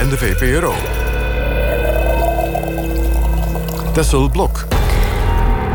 en de VPRO. Tessel Blok.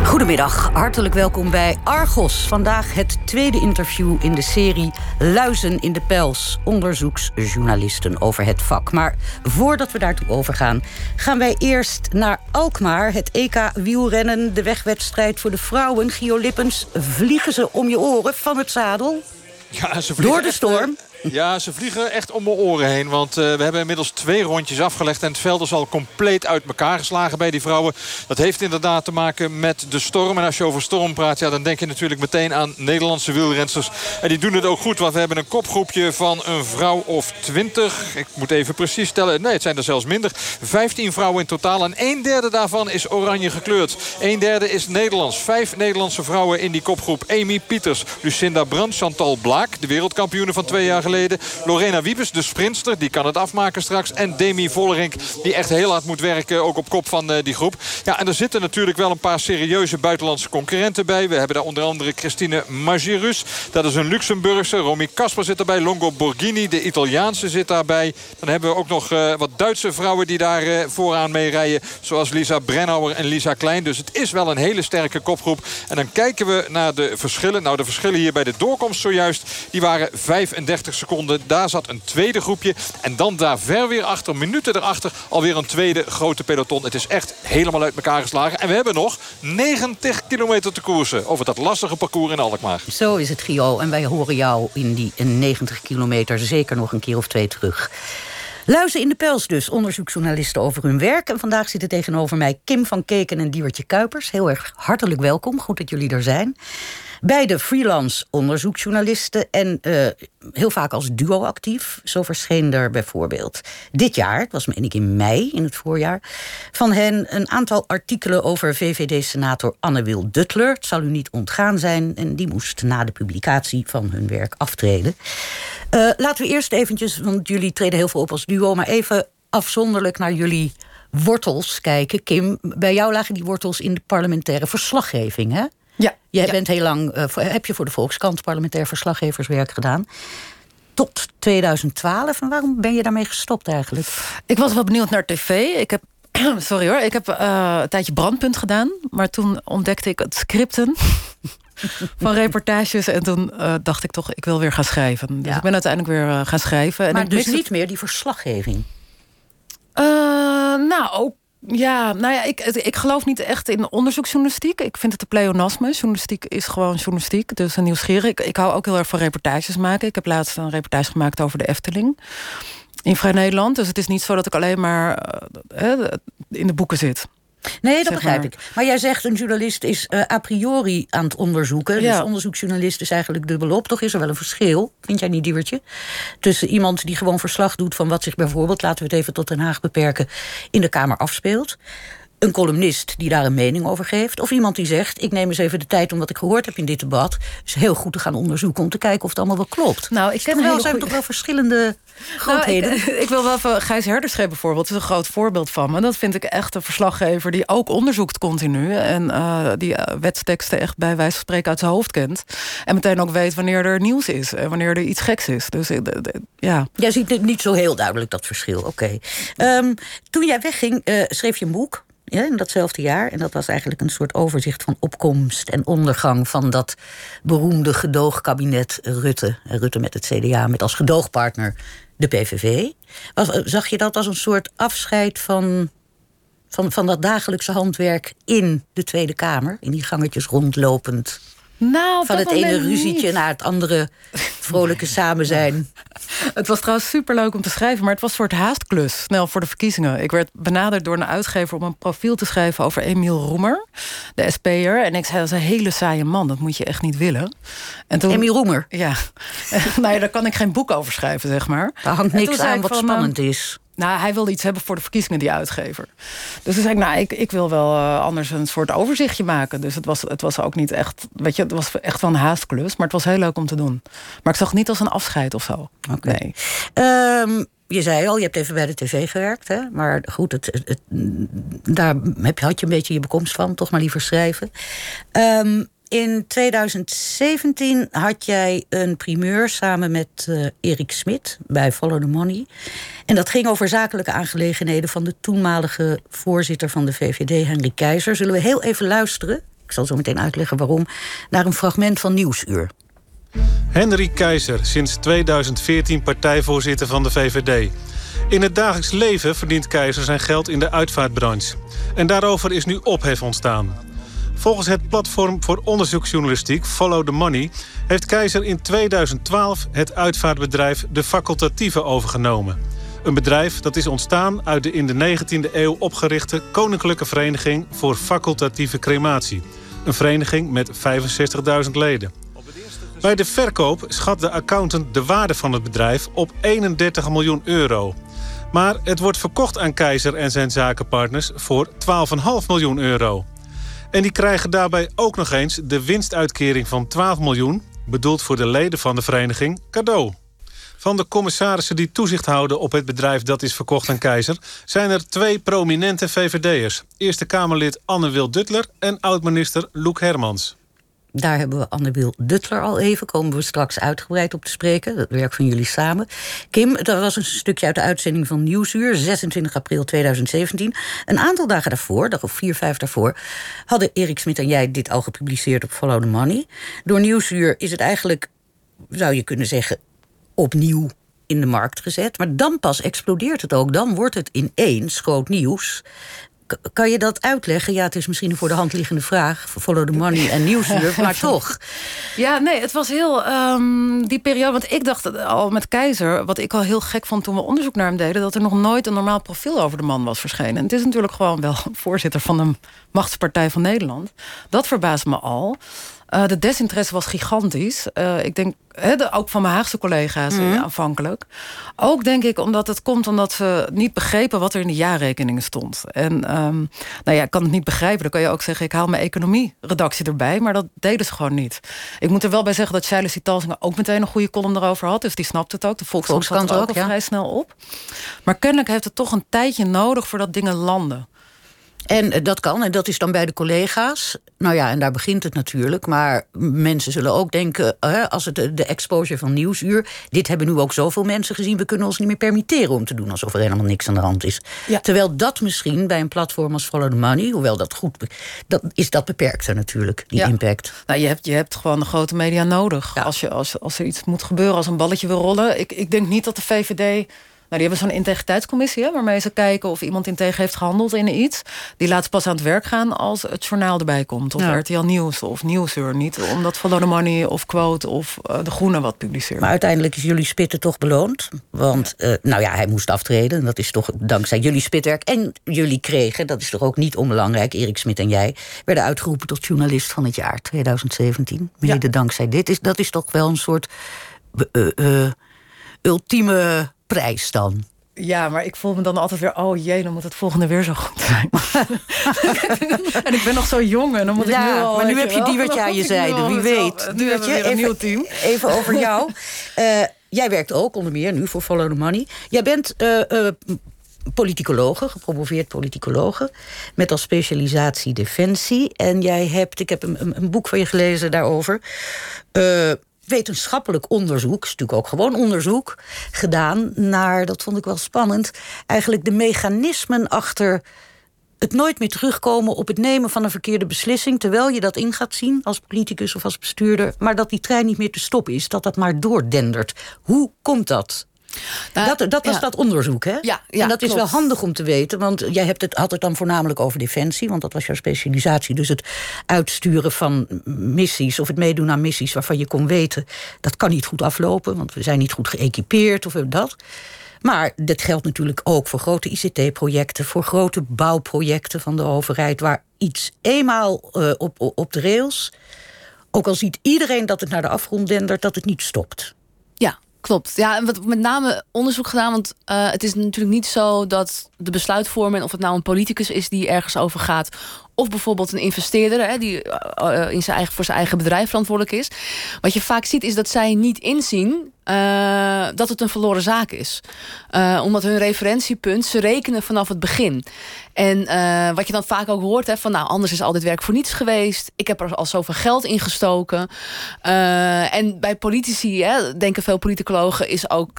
Goedemiddag, hartelijk welkom bij Argos. Vandaag het tweede interview in de serie Luizen in de Pels. Onderzoeksjournalisten over het vak. Maar voordat we daartoe overgaan, gaan wij eerst naar Alkmaar. Het EK wielrennen, de wegwedstrijd voor de vrouwen. Gio Lippens, vliegen ze om je oren van het zadel? Ja, ze Door de storm? Ja, ze vliegen echt om mijn oren heen. Want uh, we hebben inmiddels twee rondjes afgelegd. En het veld is al compleet uit elkaar geslagen bij die vrouwen. Dat heeft inderdaad te maken met de storm. En als je over storm praat, ja, dan denk je natuurlijk meteen aan Nederlandse wielrensters. En die doen het ook goed. Want we hebben een kopgroepje van een vrouw of twintig. Ik moet even precies stellen. Nee, het zijn er zelfs minder. Vijftien vrouwen in totaal. En een derde daarvan is oranje gekleurd. Een derde is Nederlands. Vijf Nederlandse vrouwen in die kopgroep. Amy Pieters, Lucinda Brandt, Chantal Blaak. De wereldkampioene van twee jaar geleden. Lorena Wiebes, de sprinster, die kan het afmaken straks. En Demi Vollerink, die echt heel hard moet werken. Ook op kop van uh, die groep. Ja, en er zitten natuurlijk wel een paar serieuze buitenlandse concurrenten bij. We hebben daar onder andere Christine Magirus. Dat is een Luxemburgse. Romy Kasper zit erbij. Longo Borghini, de Italiaanse, zit daarbij. Dan hebben we ook nog uh, wat Duitse vrouwen die daar uh, vooraan mee rijden. Zoals Lisa Brennauer en Lisa Klein. Dus het is wel een hele sterke kopgroep. En dan kijken we naar de verschillen. Nou, de verschillen hier bij de doorkomst zojuist. Die waren 35 seconden Daar zat een tweede groepje. En dan daar ver weer achter, minuten erachter, alweer een tweede grote peloton. Het is echt helemaal uit elkaar geslagen. En we hebben nog 90 kilometer te koersen over dat lastige parcours in Alkmaar. Zo is het, Gio. En wij horen jou in die 90 kilometer zeker nog een keer of twee terug. Luizen in de Pels dus, onderzoeksjournalisten over hun werk. En vandaag zitten tegenover mij Kim van Keken en Diewertje Kuipers. Heel erg hartelijk welkom, goed dat jullie er zijn. Beide freelance onderzoeksjournalisten en uh, heel vaak als duo actief. Zo verscheen er bijvoorbeeld dit jaar, het was meen ik in mei, in het voorjaar... van hen een aantal artikelen over VVD-senator Anne-Wil Duttler. Het zal u niet ontgaan zijn en die moest na de publicatie van hun werk aftreden. Uh, laten we eerst eventjes, want jullie treden heel veel op als duo... maar even afzonderlijk naar jullie wortels kijken. Kim, bij jou lagen die wortels in de parlementaire verslaggeving, hè? Ja. Jij ja. bent heel lang, uh, heb je voor de Volkskrant parlementair verslaggeverswerk gedaan. Tot 2012. En waarom ben je daarmee gestopt eigenlijk? Ik was wel benieuwd naar tv. Ik heb Sorry hoor, ik heb uh, een tijdje brandpunt gedaan. Maar toen ontdekte ik het scripten van reportages. En toen uh, dacht ik toch, ik wil weer gaan schrijven. Dus Ja. ik ben uiteindelijk weer uh, gaan schrijven. Maar en dus niet meer die verslaggeving. Eh, nou, ook. Ja, nou ja, ik, ik geloof niet echt in onderzoeksjournalistiek. Ik vind het een pleonasme. Journalistiek is gewoon journalistiek. Dus een nieuwsgierig. Ik, ik hou ook heel erg van reportages maken. Ik heb laatst een reportage gemaakt over de Efteling. In Vrij Nederland. Dus het is niet zo dat ik alleen maar eh, eh, in de boeken zit. Nee, dat begrijp maar. ik. Maar jij zegt een journalist is eh, a priori aan het onderzoeken. Ja. Dus onderzoeksjournalist is eigenlijk dubbelop. Toch is er wel een verschil, vind jij niet, Diewertje? Tussen iemand die gewoon verslag doet van wat zich bijvoorbeeld... laten we het even tot Den Haag beperken, in de Kamer afspeelt. Een columnist die daar een mening over geeft. Of iemand die zegt, ik neem eens even de tijd... om wat ik gehoord heb in dit debat... is heel goed te gaan onderzoeken om te kijken of het allemaal wel klopt. Nou, ik ken Toch een wel, zijn goeie- toch wel verschillende grootheden? Nou, ik, ik wil wel even Gijs Herderschep bijvoorbeeld. Dat is een groot voorbeeld van me. Dat vind ik echt een verslaggever die ook onderzoekt continu. En eh, die eh, wetsteksten echt bij wijze van spreken uit zijn hoofd kent. En meteen ook weet wanneer er nieuws is. En wanneer er iets geks is. Dus eh, ja. Jij ziet niet zo heel duidelijk, dat verschil. Oké. Ehm, toen jij wegging, schreef je een boek. Ja, in datzelfde jaar. En dat was eigenlijk een soort overzicht van opkomst en ondergang van dat beroemde gedoogkabinet Rutte. Rutte met het CDA, met als gedoogpartner de PVV. Was, eh, zag je dat als een soort afscheid van, van, van dat dagelijkse handwerk in de Tweede Kamer? In die gangetjes rondlopend. Nou, Van het ene ruzietje niet. naar het andere vrolijke samen zijn. Het was trouwens superleuk om te schrijven, maar het was een soort haastklus. Snel voor de verkiezingen. Ik werd benaderd door een uitgever om een profiel te schrijven over Emiel Roemer, de SP'er. En ik zei, dat is een hele saaie man, dat moet je echt niet willen. En toen, Emmie Roemer. Ja, nou ja, daar kan ik geen boek over schrijven, zeg maar. Daar hangt niks aan wat van, spannend is. Nou, hij wilde iets hebben voor de verkiezingen, die uitgever. Dus toen zei ik, nou, ik, ik wil wel eh, anders een soort overzichtje maken. Dus het was, het was ook niet echt, weet je, het was echt wel een haastklus. Maar het was heel leuk om te doen. Maar ik zag het niet als een afscheid of zo. Oké. Nee. Ehm, je zei al, je hebt even bij de tv gewerkt. Hè? Maar goed, het, het, het- daar heb, had je een beetje je bekomst van. Toch maar liever schrijven. Ehm, in 2017 had jij een primeur samen met uh, Erik Smit bij Follow the Money. En dat ging over zakelijke aangelegenheden van de toenmalige voorzitter van de VVD, Henry Keizer. Zullen we heel even luisteren? Ik zal zo meteen uitleggen waarom. Naar een fragment van Nieuwsuur. Henry Keizer, sinds 2014 partijvoorzitter van de VVD. In het dagelijks leven verdient Keizer zijn geld in de uitvaartbranche. En daarover is nu ophef ontstaan. Volgens het platform voor onderzoeksjournalistiek Follow the Money... heeft Keizer in 2012 het uitvaartbedrijf De Facultatieve overgenomen. Een bedrijf dat is ontstaan uit de in de 19e eeuw opgerichte... Koninklijke Vereniging voor Facultatieve Crematie. Een vereniging met 65.000 leden. Bij de verkoop schat de accountant de waarde van het bedrijf op 31 miljoen euro. Maar het wordt verkocht aan Keizer en zijn zakenpartners voor 12,5 miljoen euro. En die krijgen daarbij ook nog eens de winstuitkering van 12 miljoen... bedoeld voor de leden van de vereniging, cadeau. Van de commissarissen die toezicht houden op het bedrijf dat is verkocht aan Keizer... zijn er twee prominente VVD'ers. Eerste Kamerlid Anne Wil Duttler en oud-minister Loek Hermans. Daar hebben we Anne-Wil Duttler al even. Komen we straks uitgebreid op te spreken. Dat werk van jullie samen. Kim, dat was een stukje uit de uitzending van Nieuwsuur. 26 april 2017. Een aantal dagen daarvoor, dag of vier, vijf daarvoor... hadden Erik Smit en jij dit al gepubliceerd op Follow the Money. Door Nieuwsuur is het eigenlijk, zou je kunnen zeggen... opnieuw in de markt gezet. Maar dan pas explodeert het ook. Dan wordt het ineens groot nieuws. Kan je dat uitleggen? Ja, het is misschien een voor de hand liggende vraag. Follow the money en nieuwsuur, maar toch. Ja, nee, het was heel... Um, die periode, want ik dacht al met Keizer... wat ik al heel gek vond toen we onderzoek naar hem deden... dat er nog nooit een normaal profiel over de man was verschenen. En het is natuurlijk gewoon wel voorzitter van de machtspartij van Nederland. Dat verbaast me al. Uh, de desinteresse was gigantisch. Uh, ik denk, de, ook van mijn Haagse collega's mm. aanvankelijk. Ook denk ik omdat het komt omdat ze niet begrepen wat er in de jaarrekeningen stond. En um, nou ja, ik kan het niet begrijpen. Dan kan je ook zeggen, ik haal mijn economie-redactie erbij. Maar dat deden ze gewoon niet. Ik moet er wel bij zeggen dat Shaila Sitalsinga ook meteen een goede column erover had. Dus die snapt het ook. De Volkskrant zat er ook, ook ja. vrij snel op. Maar kennelijk heeft het toch een tijdje nodig voordat dingen landen. En eh, dat kan, en dat is dan bij de collega's. Nou ja, en daar begint het natuurlijk. Maar mensen zullen ook denken, als het de exposure van Nieuwsuur... dit hebben nu ook zoveel mensen gezien... we kunnen ons niet meer permitteren om te doen alsof er helemaal niks aan de hand is. Terwijl dat misschien bij een platform als Follow the Money... hoewel dat goed dat is dat beperkter natuurlijk, die impact. Nou, je, hebt, je hebt gewoon de grote media nodig. Als, je, als, als er iets moet gebeuren, als een balletje wil rollen. Ik, ik denk niet dat de VVD die hebben zo'n integriteitscommissie... Hè, waarmee ze kijken of iemand integer heeft gehandeld in iets. Die laat pas aan het werk gaan als het journaal erbij komt. Of ja. RTL Nieuws of Nieuwsuur. Niet omdat Follow the Money of Quote of uh, De Groene wat publiceert. Maar uiteindelijk is jullie spitten toch beloond. Want, uh, nou ja, hij moest aftreden. Dat is toch dankzij jullie spitwerk. En jullie kregen, dat is toch ook niet onbelangrijk... Erik Smit en jij werden uitgeroepen tot journalist van het jaar 2017. Mede ja. dankzij dit. Is, dat is toch wel een soort... Uh, ultieme prijs dan. Ja, maar ik voel me dan altijd weer... oh jee, dan moet het volgende weer zo goed zijn. en ik ben nog zo jong en dan moet ja, ik nu al... maar nu heb je die wat je aan je zijde, wie weet. Nu heb je een nieuw team. Even over jou. uh, jij werkt ook onder meer nu voor Follow the Money. Jij bent... Uh, uh, politicologe, gepromoveerd politicologe... met als specialisatie defensie. En jij hebt, ik heb een, een boek van je gelezen daarover... Wetenschappelijk onderzoek, is natuurlijk ook gewoon onderzoek, gedaan naar, dat vond ik wel spannend, eigenlijk de mechanismen achter het nooit meer terugkomen op het nemen van een verkeerde beslissing, terwijl je dat in gaat zien als politicus of als bestuurder, maar dat die trein niet meer te stoppen is, dat dat maar doordendert. Hoe komt dat? Nou, dat, dat was dat onderzoek, hè? Ja, ja en dat is wel handig om te weten, want jij hebt het, had het dan voornamelijk over defensie, want dat was jouw specialisatie. Dus het uitsturen van missies of het meedoen aan missies waarvan je kon weten dat kan niet goed aflopen, want we zijn niet goed geëquipeerd of dat. Maar dat geldt natuurlijk ook voor grote ICT-projecten, voor grote bouwprojecten van de overheid, waar iets eenmaal uh, op, op de rails, ook al ziet iedereen dat het naar de afgrond dendert, dat het niet stopt. Klopt. Ja, en wat met name onderzoek gedaan. Want uh, het is natuurlijk niet zo dat de besluitvormer, of het nou een politicus is die ergens over gaat, of bijvoorbeeld een investeerder hè, die uh, in zijn eigen, voor zijn eigen bedrijf verantwoordelijk is. Wat je vaak ziet is dat zij niet inzien uh, dat het een verloren zaak is. Omdat hun referentiepunt, ze rekenen vanaf het begin. En wat je dan vaak ook hoort, hè, van nou, anders is al dit werk voor niets geweest. Ik heb er al zoveel geld in gestoken. en bij politici, hè, denken veel politicologen, is ook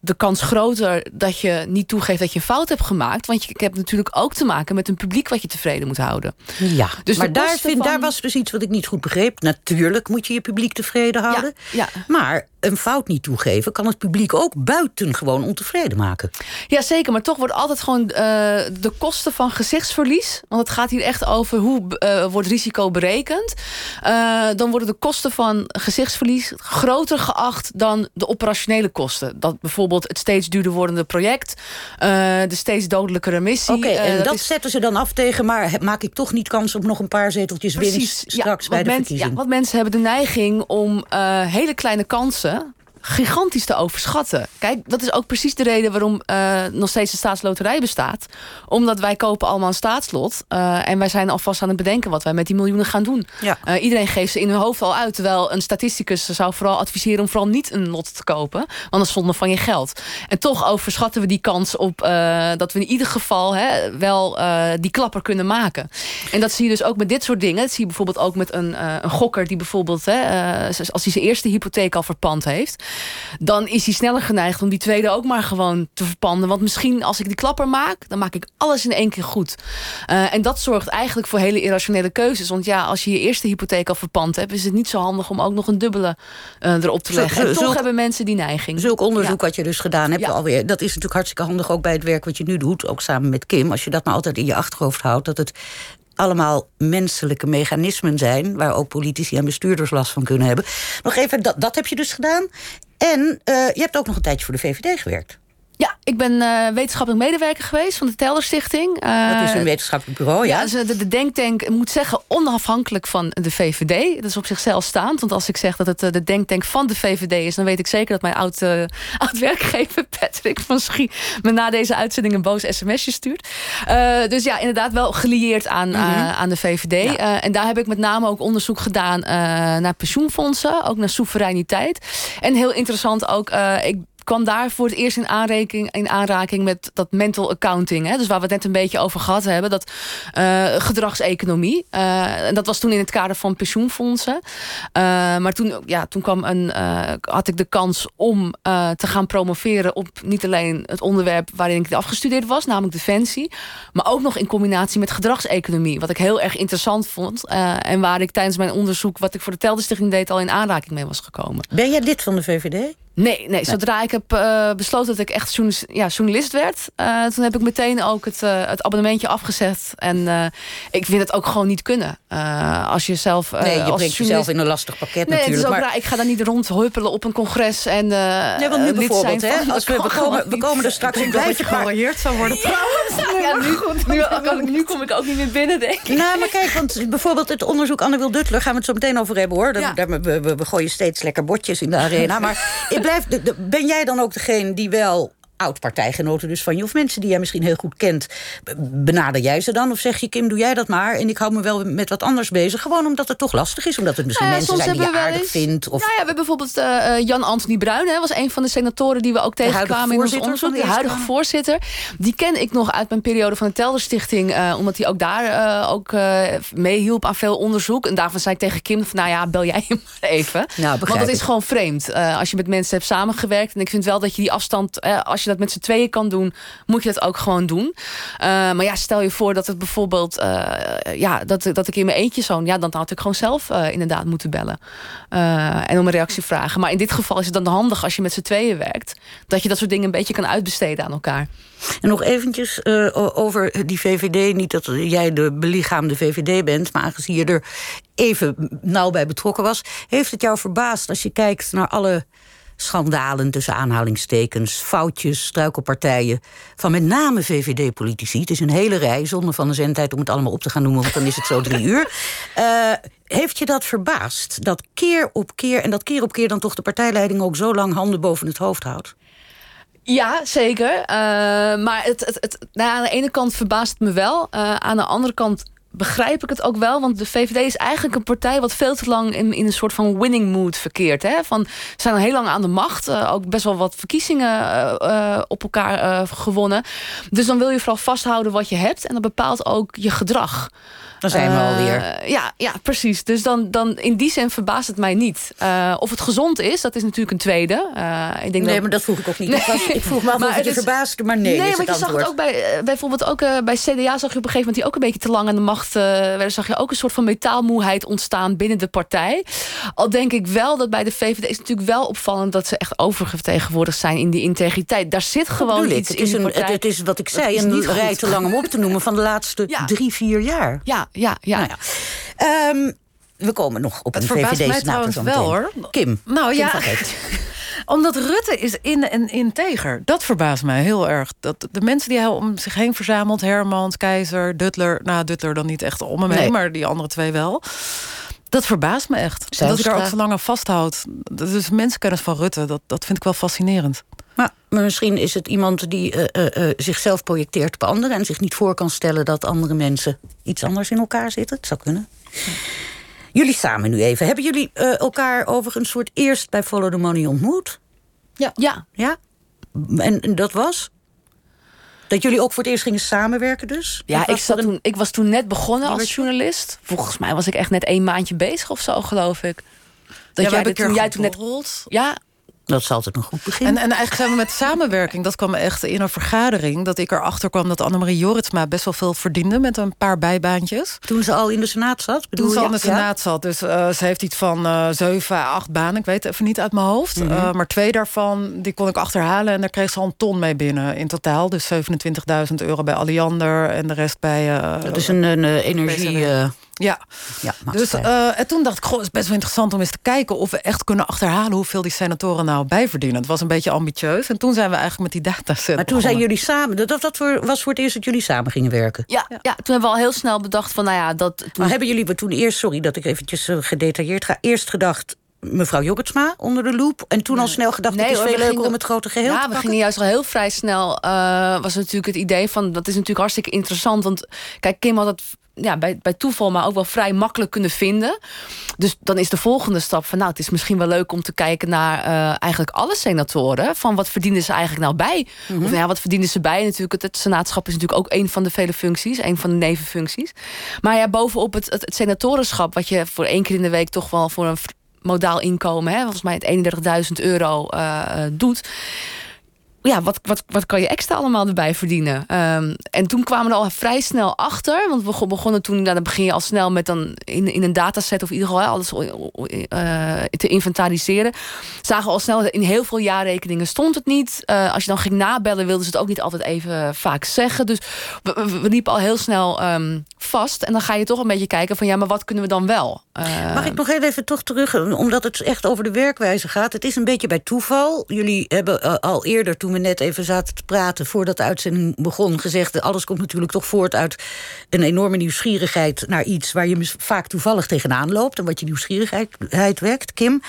de kans groter dat je niet toegeeft dat je een fout hebt gemaakt. Want je hebt natuurlijk ook te maken met een publiek wat je tevreden moet houden. Ja, dus maar daar, vind, van... daar was dus iets wat ik niet goed begreep. Natuurlijk moet je je publiek tevreden houden. Ja, ja. Maar een fout niet toegeven, kan het publiek ook buitengewoon ontevreden maken. Ja, zeker. Maar toch wordt altijd gewoon uh, de kosten van gezichtsverlies. Want het gaat hier echt over hoe uh, wordt risico berekend. Uh, dan worden de kosten van gezichtsverlies groter geacht dan de operationele kosten. Dat bijvoorbeeld het steeds duurder wordende project, de steeds dodelijkere missie. Oké, okay, en dat, is... zetten ze dan af tegen, maar maak ik toch niet kans op nog een paar zeteltjes winst straks ja, bij de men, verkiezing? Ja, want mensen hebben de neiging om hele kleine kansen ça gigantisch te overschatten. Kijk, dat is ook precies de reden waarom uh, nog steeds de staatsloterij bestaat. Omdat wij kopen allemaal een staatslot. Uh, en wij zijn alvast aan het bedenken wat wij met die miljoenen gaan doen. Ja. Uh, iedereen geeft ze in hun hoofd al uit. Terwijl een statisticus zou vooral adviseren om vooral niet een lot te kopen. Want dat is zonde van je geld. En toch overschatten we die kans op dat we in ieder geval hè, wel die klapper kunnen maken. En dat zie je dus ook met dit soort dingen. Dat zie je bijvoorbeeld ook met een, een gokker die bijvoorbeeld... Hè, als hij zijn eerste hypotheek al verpand heeft dan is hij sneller geneigd om die tweede ook maar gewoon te verpanden. Want misschien als ik die klapper maak, dan maak ik alles in één keer goed. Uh, en dat zorgt eigenlijk voor hele irrationele keuzes. Want ja, als je je eerste hypotheek al verpand hebt, is het niet zo handig om ook nog een dubbele uh, erop te leggen. en toch hebben mensen die neiging. Zulk onderzoek ja. wat je dus gedaan hebt Ja. alweer, dat is natuurlijk hartstikke handig ook bij het werk wat je nu doet, ook samen met Kim. Als je dat nou altijd in je achterhoofd houdt, dat het allemaal menselijke mechanismen zijn... waar ook politici en bestuurders last van kunnen hebben. Nog even, dat, dat heb je dus gedaan. En uh, je hebt ook nog een tijdje voor de VVD gewerkt. Ja, ik ben uh, wetenschappelijk medewerker geweest van de Telder Stichting. Uh, dat is een wetenschappelijk bureau, ja? Ja, dus de, de denktank, moet zeggen, onafhankelijk van de VVD. Dat is op zichzelf staand. Want als ik zeg dat het uh, de denktank van de VVD is... dan weet ik zeker dat mijn oud, oud werkgever Patrick van Schie... me na deze uitzending een boos sms'je stuurt. dus ja, inderdaad wel gelieerd aan, mm -hmm. aan de VVD. Ja. en daar heb ik met name ook onderzoek gedaan naar pensioenfondsen. Ook naar soevereiniteit. En heel interessant ook... ik kwam daar voor het eerst in aanraking, in aanraking met dat mental accounting. Hè? Dus waar we het net een beetje over gehad hebben. Dat uh, gedragseconomie. Uh, en dat was toen in het kader van pensioenfondsen. Uh, maar toen, ja, toen kwam een, had ik de kans om te gaan promoveren op niet alleen het onderwerp waarin ik afgestudeerd was, namelijk defensie. Maar ook nog in combinatie met gedragseconomie. Wat ik heel erg interessant vond. en waar ik tijdens mijn onderzoek, wat ik voor de Telderstichting deed, al in aanraking mee was gekomen. Ben jij lid van de VVD? Nee, nee, zodra ik heb uh, besloten dat ik echt journalist, ja, journalist werd... Uh, toen heb ik meteen ook het, uh, het abonnementje afgezet. En ik vind het ook gewoon niet kunnen. als je zelf... nee, je als brengt jezelf in een lastig pakket nee, natuurlijk. Het is ook maar... Ik ga daar niet rondhuppelen op een congres. En, nee, want nu bijvoorbeeld, hè, als we, we, komen, we komen er straks... Ik blijf je geallieerd zou worden trouwens. Ja, nu, nu, nu, kom ik ook niet meer binnen, denk ik. Nou, maar kijk, want bijvoorbeeld het onderzoek Anne Wil Duttler... gaan we het zo meteen over hebben, hoor. Daar, we, we, we gooien steeds lekker bordjes in de arena. Maar ik blijf, ben jij dan ook degene die wel oud-partijgenoten dus van je... of mensen die jij misschien heel goed kent, benader jij ze dan? Of zeg je, Kim, doe jij dat maar en ik hou me wel met wat anders bezig? Gewoon omdat het toch lastig is, omdat het misschien nou ja, mensen zijn die je aardig eens, vindt? Of... Nou ja, we hebben bijvoorbeeld uh, Jan-Anthony Bruin, hè, was een van de senatoren... die we ook tegenkwamen in ons onderzoek. De, huidige voorzitter. Die ken ik nog uit mijn periode van de Telderstichting... Uh, omdat hij ook daar uh, ook meehielp aan veel onderzoek. En daarvan zei ik tegen Kim, van, nou ja, bel jij hem maar even. Nou, Want dat is gewoon vreemd. als je met mensen hebt samengewerkt. En ik vind wel dat je die afstand, als je dat met z'n tweeën kan doen, moet je dat ook gewoon doen. Uh, maar ja, stel je voor dat het bijvoorbeeld, uh, ja, dat, dat ik in mijn eentje zo'n, ja, dan had ik gewoon zelf uh, inderdaad moeten bellen. en om een reactie vragen. Maar in dit geval is het dan handig als je met z'n tweeën werkt, dat je dat soort dingen een beetje kan uitbesteden aan elkaar. En nog eventjes over die VVD. Niet dat jij de belichaamde VVD bent, maar aangezien je er even nauw bij betrokken was, heeft het jou verbaasd als je kijkt naar alle schandalen tussen aanhalingstekens, foutjes, struikelpartijen van met name VVD-politici. Het is een hele rij, zonder van de zendtijd om het allemaal op te gaan noemen, want dan is het zo drie uur. Uh, heeft je dat verbaasd? Dat keer op keer, en dat keer op keer dan toch de partijleiding ook zo lang handen boven het hoofd houdt? Ja, zeker. Uh, maar het, het, het, nou, aan de ene kant verbaast het me wel. Uh, aan de andere kant begrijp ik het ook wel. Want de VVD is eigenlijk een partij wat veel te lang in, in een soort van winning mood verkeert. Hè? Van, ze zijn al heel lang aan de macht. Uh, ook best wel wat verkiezingen uh, uh, op elkaar gewonnen. Dus dan wil je vooral vasthouden wat je hebt. En dat bepaalt ook je gedrag. Dan zijn we alweer. Ja, ja, precies. Dus dan, dan in die zin verbaast het mij niet. of het gezond is, dat is natuurlijk een tweede. ik denk nee, dat... maar dat vroeg ik ook niet. Nee. Ik, vroeg me af of het je verbaasde, maar nee, Nee, want je zag het ook bij, bijvoorbeeld ook bij CDA zag je op een gegeven moment... die ook een beetje te lang aan de macht uh, zag je ook een soort van metaalmoeheid ontstaan binnen de partij. Al denk ik wel dat bij de VVD is natuurlijk wel opvallend... dat ze echt oververtegenwoordigd zijn in die integriteit. Daar zit gewoon iets het is in een, het, is wat ik zei, een rij te lang om op te noemen... van de laatste drie, vier jaar. Ja, ja, ja. Nou ja. Um, we komen nog op het een VVD-senator wel, hoor. Kim. Nou Kim ja, omdat Rutte is in en integer. Dat verbaast mij heel erg. Dat de mensen die hij om zich heen verzamelt... Hermans, Keizer, Duttler... Nou, Duttler dan niet echt om hem heen, maar die andere twee wel... Dat verbaast me echt. Dat hij daar ook zo lang aan vasthoudt. Dat is mensenkennis van Rutte. Dat, dat vind ik wel fascinerend. Maar, maar misschien is het iemand die uh, uh, uh, zichzelf projecteert op anderen... en zich niet voor kan stellen dat andere mensen iets anders in elkaar zitten. Het zou kunnen. Jullie samen nu even. Hebben jullie uh, elkaar overigens soort eerst bij Follow the Money ontmoet? Ja. Ja. ja? En, en dat was? Dat jullie ook voor het eerst gingen samenwerken dus? Ja, ik, zat toen, ik was toen net begonnen als journalist. Volgens mij was ik echt net een maandje bezig of zo, geloof ik. Dat ja, jij, toen, jij toen net... Ja, dat is altijd een goed begin. En, en eigenlijk zijn we met samenwerking, dat kwam echt in een vergadering... dat ik erachter kwam dat Annemarie Joritsma best wel veel verdiende... met een paar bijbaantjes. Toen ze al in de Senaat zat? Toen ze al in de Senaat zat. Dus uh, ze heeft iets van uh, zeven, acht banen. Ik weet het even niet uit mijn hoofd. Mm -hmm. uh, maar twee daarvan, die kon ik achterhalen... en daar kreeg ze al een ton mee binnen in totaal. Dus 27.000 euro bij Alliander en de rest bij... dat is een, een energie... Ja, ja dus uh, en toen dacht ik, goh, het is best wel interessant om eens te kijken of we echt kunnen achterhalen hoeveel die senatoren nou bijverdienen. Het was een beetje ambitieus. En toen zijn we eigenlijk met die dataset. Maar toen zijn jullie samen, dat, dat was voor het eerst dat jullie samen gingen werken. Ja, ja. ja toen hebben we al heel snel bedacht van, nou ja, dat. Toen... Maar hebben jullie toen eerst, sorry dat ik eventjes uh, gedetailleerd ga, eerst gedacht mevrouw Jorritsma onder de loep. En toen al snel gedacht, nee, het is veel leuker om het grote geheel ja, te we gingen juist al heel vrij snel... Uh, was natuurlijk het idee van, dat is natuurlijk hartstikke interessant. Want kijk, Kim had het ja, bij, bij toeval, maar ook wel vrij makkelijk kunnen vinden. Dus dan is de volgende stap van... nou, het is misschien wel leuk om te kijken naar uh, eigenlijk alle senatoren. Van wat verdienen ze eigenlijk nou bij? Mm -hmm. Of ja, wat verdienen ze bij? Natuurlijk, het, het senaatschap is natuurlijk ook een van de vele functies. Een van de nevenfuncties. Maar ja, bovenop het, het, het senatorenschap... wat je voor één keer in de week toch wel voor een modaal inkomen... Hè, volgens mij het 31.000 euro uh, doet ja, wat, wat, wat kan je extra allemaal erbij verdienen? Um, en toen kwamen we al vrij snel achter. Want we begonnen toen, nou, dan begin je al snel met dan in, in een dataset of in ieder geval alles uh, te inventariseren. Zagen we al snel in heel veel jaarrekeningen stond het niet. Uh, als je dan ging nabellen, wilden ze het ook niet altijd even vaak zeggen. Dus we, liepen al heel snel um, vast. En dan ga je toch een beetje kijken van ja, maar wat kunnen we dan wel? Uh, Mag ik nog even toch terug, omdat het echt over de werkwijze gaat. Het is een beetje bij toeval. Jullie hebben al eerder toen we net even zaten te praten... voordat de uitzending begon, gezegd... alles komt natuurlijk toch voort uit een enorme nieuwsgierigheid... naar iets waar je vaak toevallig tegenaan loopt... en wat je nieuwsgierigheid wekt, Kim.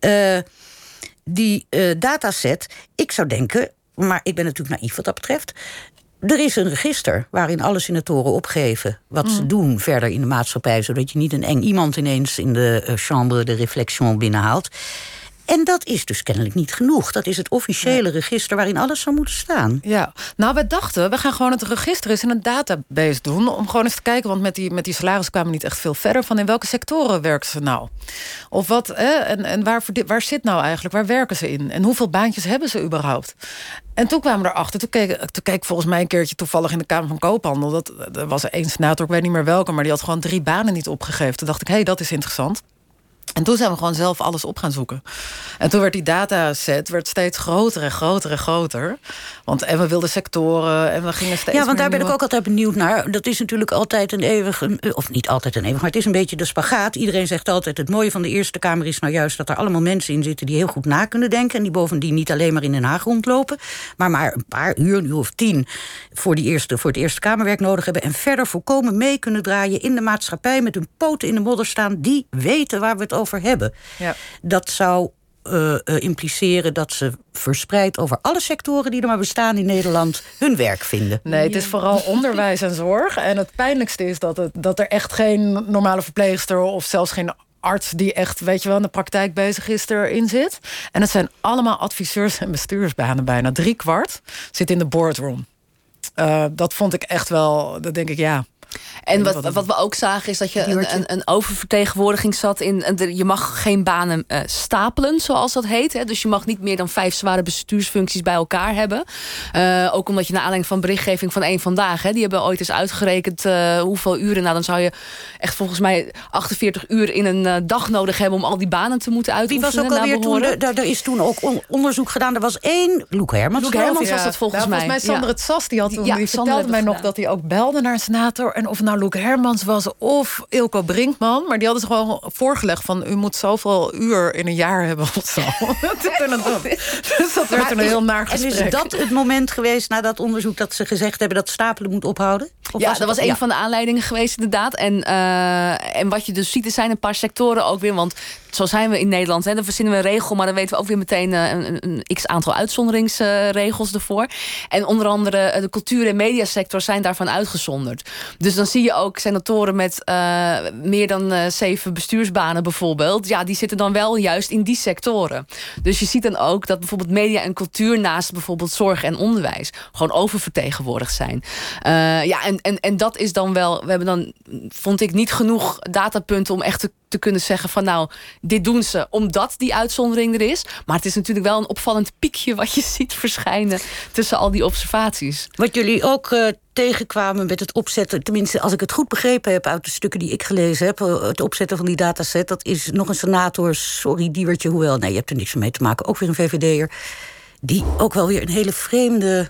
Uh, die uh, dataset, ik zou denken... maar ik ben natuurlijk naïef wat dat betreft... Er is een register waarin alle senatoren opgeven wat ze doen verder in de maatschappij, zodat je niet een eng iemand ineens in de uh, chambre de réflexion binnenhaalt. En dat is dus kennelijk niet genoeg. Dat is het officiële register waarin alles zou moeten staan. Ja, nou, we dachten, we gaan gewoon het register eens in een database doen... om gewoon eens te kijken, want met die, met die salaris kwamen we niet echt veel verder... van in welke sectoren werken ze nou? Of wat, en, en waar, waar zit nou eigenlijk, waar werken ze in? En hoeveel baantjes hebben ze überhaupt? En toen kwamen we erachter, toen keek, toen keek volgens mij een keertje toevallig in de Kamer van Koophandel. Dat, er was één senator, ik weet niet meer welke, maar die had gewoon drie banen niet opgegeven. Toen dacht ik, hé, hey, dat is interessant. En toen zijn we gewoon zelf alles op gaan zoeken. En toen werd die dataset werd steeds groter en groter en groter. Want en we wilden sectoren en we gingen steeds Ja, want daar ben ik ook altijd benieuwd naar. Dat is natuurlijk altijd een eeuwig... Of niet altijd een eeuwig, maar het is een beetje de spagaat. Iedereen zegt altijd, het mooie van de Eerste Kamer is nou juist... dat er allemaal mensen in zitten die heel goed na kunnen denken... en die bovendien niet alleen maar in Den Haag rondlopen... maar maar een paar uur, een uur of tien... voor, die eerste, voor het Eerste Kamerwerk nodig hebben... en verder volkomen mee kunnen draaien in de maatschappij... met hun poten in de modder staan, die weten waar we het over hebben. Ja. Dat zou uh, impliceren dat ze verspreid over alle sectoren die er maar bestaan in Nederland hun werk vinden. Nee, het is vooral onderwijs en zorg. En het pijnlijkste is dat, het, dat er echt geen normale verpleegster of zelfs geen arts die echt, weet je wel, in de praktijk bezig is, erin zit. En het zijn allemaal adviseurs en bestuursbanen bijna. Drie kwart zit in de boardroom. Uh, dat vond ik echt wel, dat denk ik, ja. En wat, wat we ook zagen is dat je een, een, een oververtegenwoordiging zat in. Je mag geen banen uh, stapelen, zoals dat heet. Hè. Dus je mag niet meer dan vijf zware bestuursfuncties bij elkaar hebben. Uh, ook omdat je naar aanleiding van berichtgeving van één vandaag. Hè, die hebben ooit eens uitgerekend uh, hoeveel uren. Nou, dan zou je echt volgens mij 48 uur in een dag nodig hebben om al die banen te moeten uitoefenen. Wie was ook alweer toen? Er is toen ook onderzoek gedaan. Er was één. Loek Hermans. Loek Hermans was dat volgens ja, mij. Volgens mij Sander het Sas. Die, had toen, die vertelde mij nog dat hij ook belde naar een senator. En of nou Loek Hermans was of Ilko Brinkman. Maar die hadden ze gewoon voorgelegd van... u moet zoveel uur in een jaar hebben of zo. dus dat werd een heel naar gesprek. En is dat het moment geweest na dat onderzoek... dat ze gezegd hebben dat stapelen moet ophouden? Of ja, was dat was een van de aanleidingen geweest inderdaad. En, uh, en wat je dus ziet, er zijn een paar sectoren ook weer... want zo zijn we in Nederland. Hè, dan verzinnen we een regel, maar dan weten we ook weer meteen uh, een, een, x-aantal uitzonderingsregels uh, ervoor. En onder andere de cultuur- en mediasector zijn daarvan uitgezonderd. Dus dan zie je ook senatoren met uh, meer dan uh, zeven bestuursbanen bijvoorbeeld. Ja, die zitten dan wel juist in die sectoren. Dus je ziet dan ook dat bijvoorbeeld media en cultuur... naast bijvoorbeeld zorg en onderwijs gewoon oververtegenwoordigd zijn. Uh, ja, en, en, en dat is dan wel... We hebben dan, vond ik, niet genoeg datapunten om echt te te kunnen zeggen van nou, dit doen ze omdat die uitzondering er is. Maar het is natuurlijk wel een opvallend piekje wat je ziet verschijnen tussen al die observaties. Wat jullie ook tegenkwamen met het opzetten, tenminste als ik het goed begrepen heb uit de stukken die ik gelezen heb, uh, het opzetten van die dataset, dat is nog een senator, sorry Diewertje, hoewel, nee, je hebt er niks mee te maken, ook weer een VVD'er, die ook wel weer een hele vreemde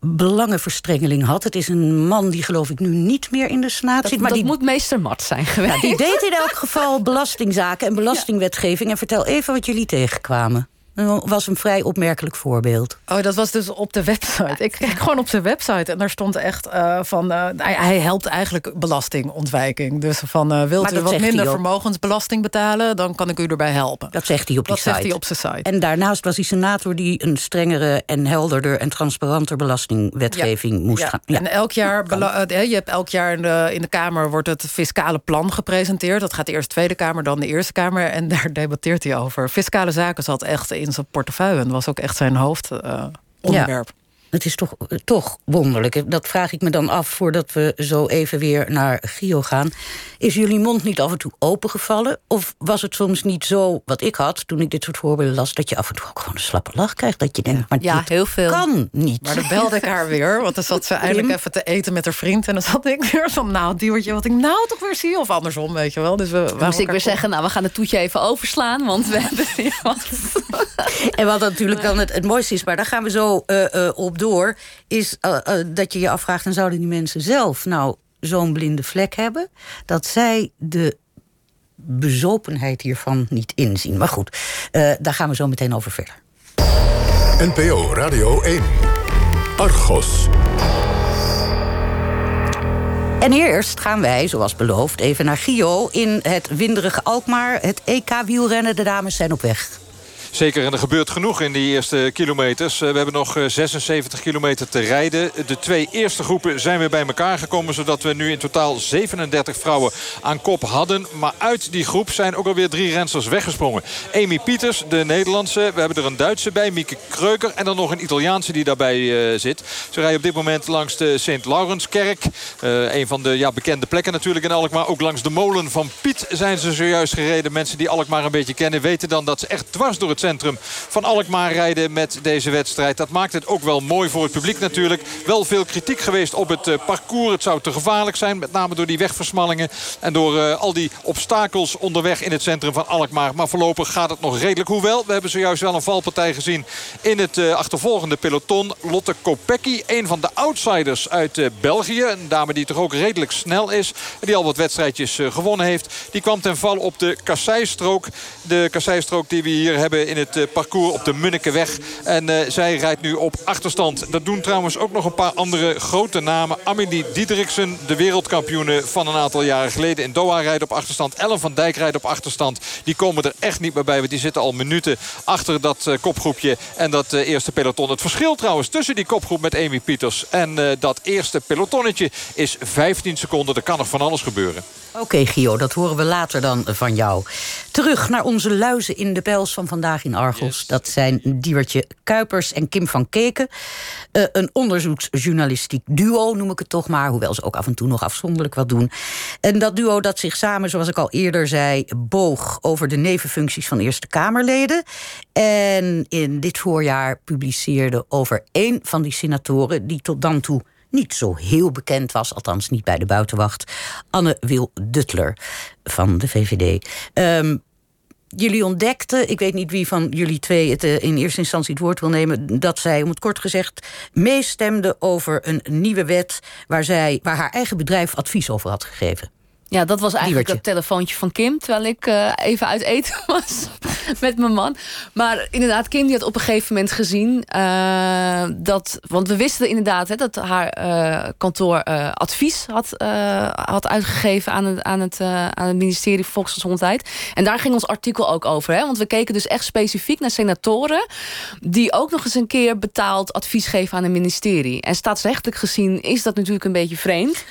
belangenverstrengeling had. Het is een man die geloof ik nu niet meer in de Senaat dat, zit. Maar dat die, moet meester Mart zijn geweest. Ja, die deed in elk geval belastingzaken en belastingwetgeving. En vertel even wat jullie tegenkwamen. Was een vrij opmerkelijk voorbeeld. Oh, dat was dus op de website. Ik keek gewoon op zijn website en daar stond echt uh, van... Uh, hij helpt eigenlijk belastingontwijking. Dus van, uh, wilt u wat minder vermogensbelasting betalen... dan kan ik u erbij helpen. Dat zegt hij op die dat site. zegt hij op zijn site. En daarnaast was hij senator die een strengere en helderder... en transparanter belastingwetgeving ja. moest ja. gaan. Ja. En elk jaar, je hebt elk jaar in de, in de Kamer... wordt het fiscale plan gepresenteerd. Dat gaat eerst de Tweede Kamer, dan de Eerste Kamer. En daar debatteert hij over. Fiscale zaken zat echt in zijn portefeuille. En was ook echt zijn hoofdonderwerp. Uh, ja. Het is toch, toch wonderlijk. Dat vraag ik me dan af voordat we zo even weer naar Gio gaan. Is jullie mond niet af en toe opengevallen? Of was het soms niet zo, wat ik had toen ik dit soort voorbeelden las... dat je af en toe ook gewoon een slappe lach krijgt? Dat je denkt, maar ja, dit heel veel. kan niet. Maar dan belde ik haar weer, want dan zat ze eindelijk even te eten met haar vriend... en dan zat ik weer van, nou, Diewertje, wat ik nou toch weer zie. Of andersom, weet je wel. Dus we, dan moest ik weer zeggen, nou, we gaan het toetje even overslaan... want we hebben. En wat natuurlijk dan het, het mooiste is, maar daar gaan we zo uh, uh, op door... is uh, dat je je afvraagt, en zouden die mensen zelf nou zo'n blinde vlek hebben... dat zij de bezopenheid hiervan niet inzien. Maar goed, daar gaan we zo meteen over verder. NPO Radio 1. Argos. En eerst gaan wij, zoals beloofd, even naar Gio... in het winderige Alkmaar. Het EK-wielrennen, de dames zijn op weg. Zeker, en er gebeurt genoeg in die eerste kilometers. We hebben nog 76 kilometer te rijden. De twee eerste groepen zijn weer bij elkaar gekomen... zodat we nu in totaal 37 vrouwen aan kop hadden. Maar uit die groep zijn ook alweer drie rensters weggesprongen. Amy Pieters, de Nederlandse. We hebben er een Duitse bij, Mieke Kreuker. En dan nog een Italiaanse die daarbij uh, zit. Ze rijden op dit moment langs de Sint Laurenskerk. Een van de ja, bekende plekken natuurlijk in Alkmaar. Ook langs de molen van Piet zijn ze zojuist gereden. Mensen die Alkmaar een beetje kennen weten dan dat ze echt dwars door het centrum van Alkmaar rijden met deze wedstrijd. Dat maakt het ook wel mooi voor het publiek natuurlijk. Wel veel kritiek geweest op het uh, parcours. Het zou te gevaarlijk zijn, met name door die wegversmallingen... en door uh, al die obstakels onderweg in het centrum van Alkmaar. Maar voorlopig gaat het nog redelijk. Hoewel, we hebben zojuist wel een valpartij gezien in het uh, achtervolgende peloton. Lotte Kopecky, een van de outsiders uit België. Een dame die toch ook redelijk snel is. En die al wat wedstrijdjes gewonnen heeft. Die kwam ten val op de kasseistrook. De kasseistrook die we hier hebben in het parcours op de Munnikeweg. En zij rijdt nu op achterstand. Dat doen trouwens ook nog een paar andere grote namen. Amelie Diederiksen, de wereldkampioene van een aantal jaren geleden in Doha rijdt op achterstand. Ellen van Dijk rijdt op achterstand. Die komen er echt niet meer bij. Want die zitten al minuten achter dat kopgroepje en dat eerste peloton. Het verschil trouwens tussen die kopgroep met Amy Pieters en dat eerste pelotonnetje is 15 seconden. Er kan nog van alles gebeuren. Oké, Gio, dat horen we later dan van jou. Terug naar onze luizen in de pels van vandaag in Argos. Dat zijn Diewertje Kuipers en Kim van Keken. Uh, een onderzoeksjournalistiek duo, noem ik het toch maar. Hoewel ze ook af en toe nog afzonderlijk wat doen. En dat duo dat zich samen, zoals ik al eerder zei... boog over de nevenfuncties van Eerste Kamerleden. En in dit voorjaar publiceerde over één van die senatoren... die tot dan toe niet zo heel bekend was, althans niet bij de buitenwacht. Anne Wil Duttler van de VVD. Ehm, jullie ontdekten, ik weet niet wie van jullie twee het eh, in eerste instantie het woord wil nemen, dat zij, om het kort gezegd, meestemde over een nieuwe wet waar, zij, waar haar eigen bedrijf advies over had gegeven. Ja, dat was eigenlijk het telefoontje van Kim. Terwijl ik uh, even uit eten was met mijn man. Maar inderdaad, Kim die had op een gegeven moment gezien uh, dat. Want we wisten inderdaad hè, dat haar uh, kantoor advies had, had uitgegeven aan het, aan, het, aan het ministerie van Volksgezondheid. En daar ging ons artikel ook over. Hè, want we keken dus echt specifiek naar senatoren. die ook nog eens een keer betaald advies geven aan een ministerie. En staatsrechtelijk gezien is dat natuurlijk een beetje vreemd.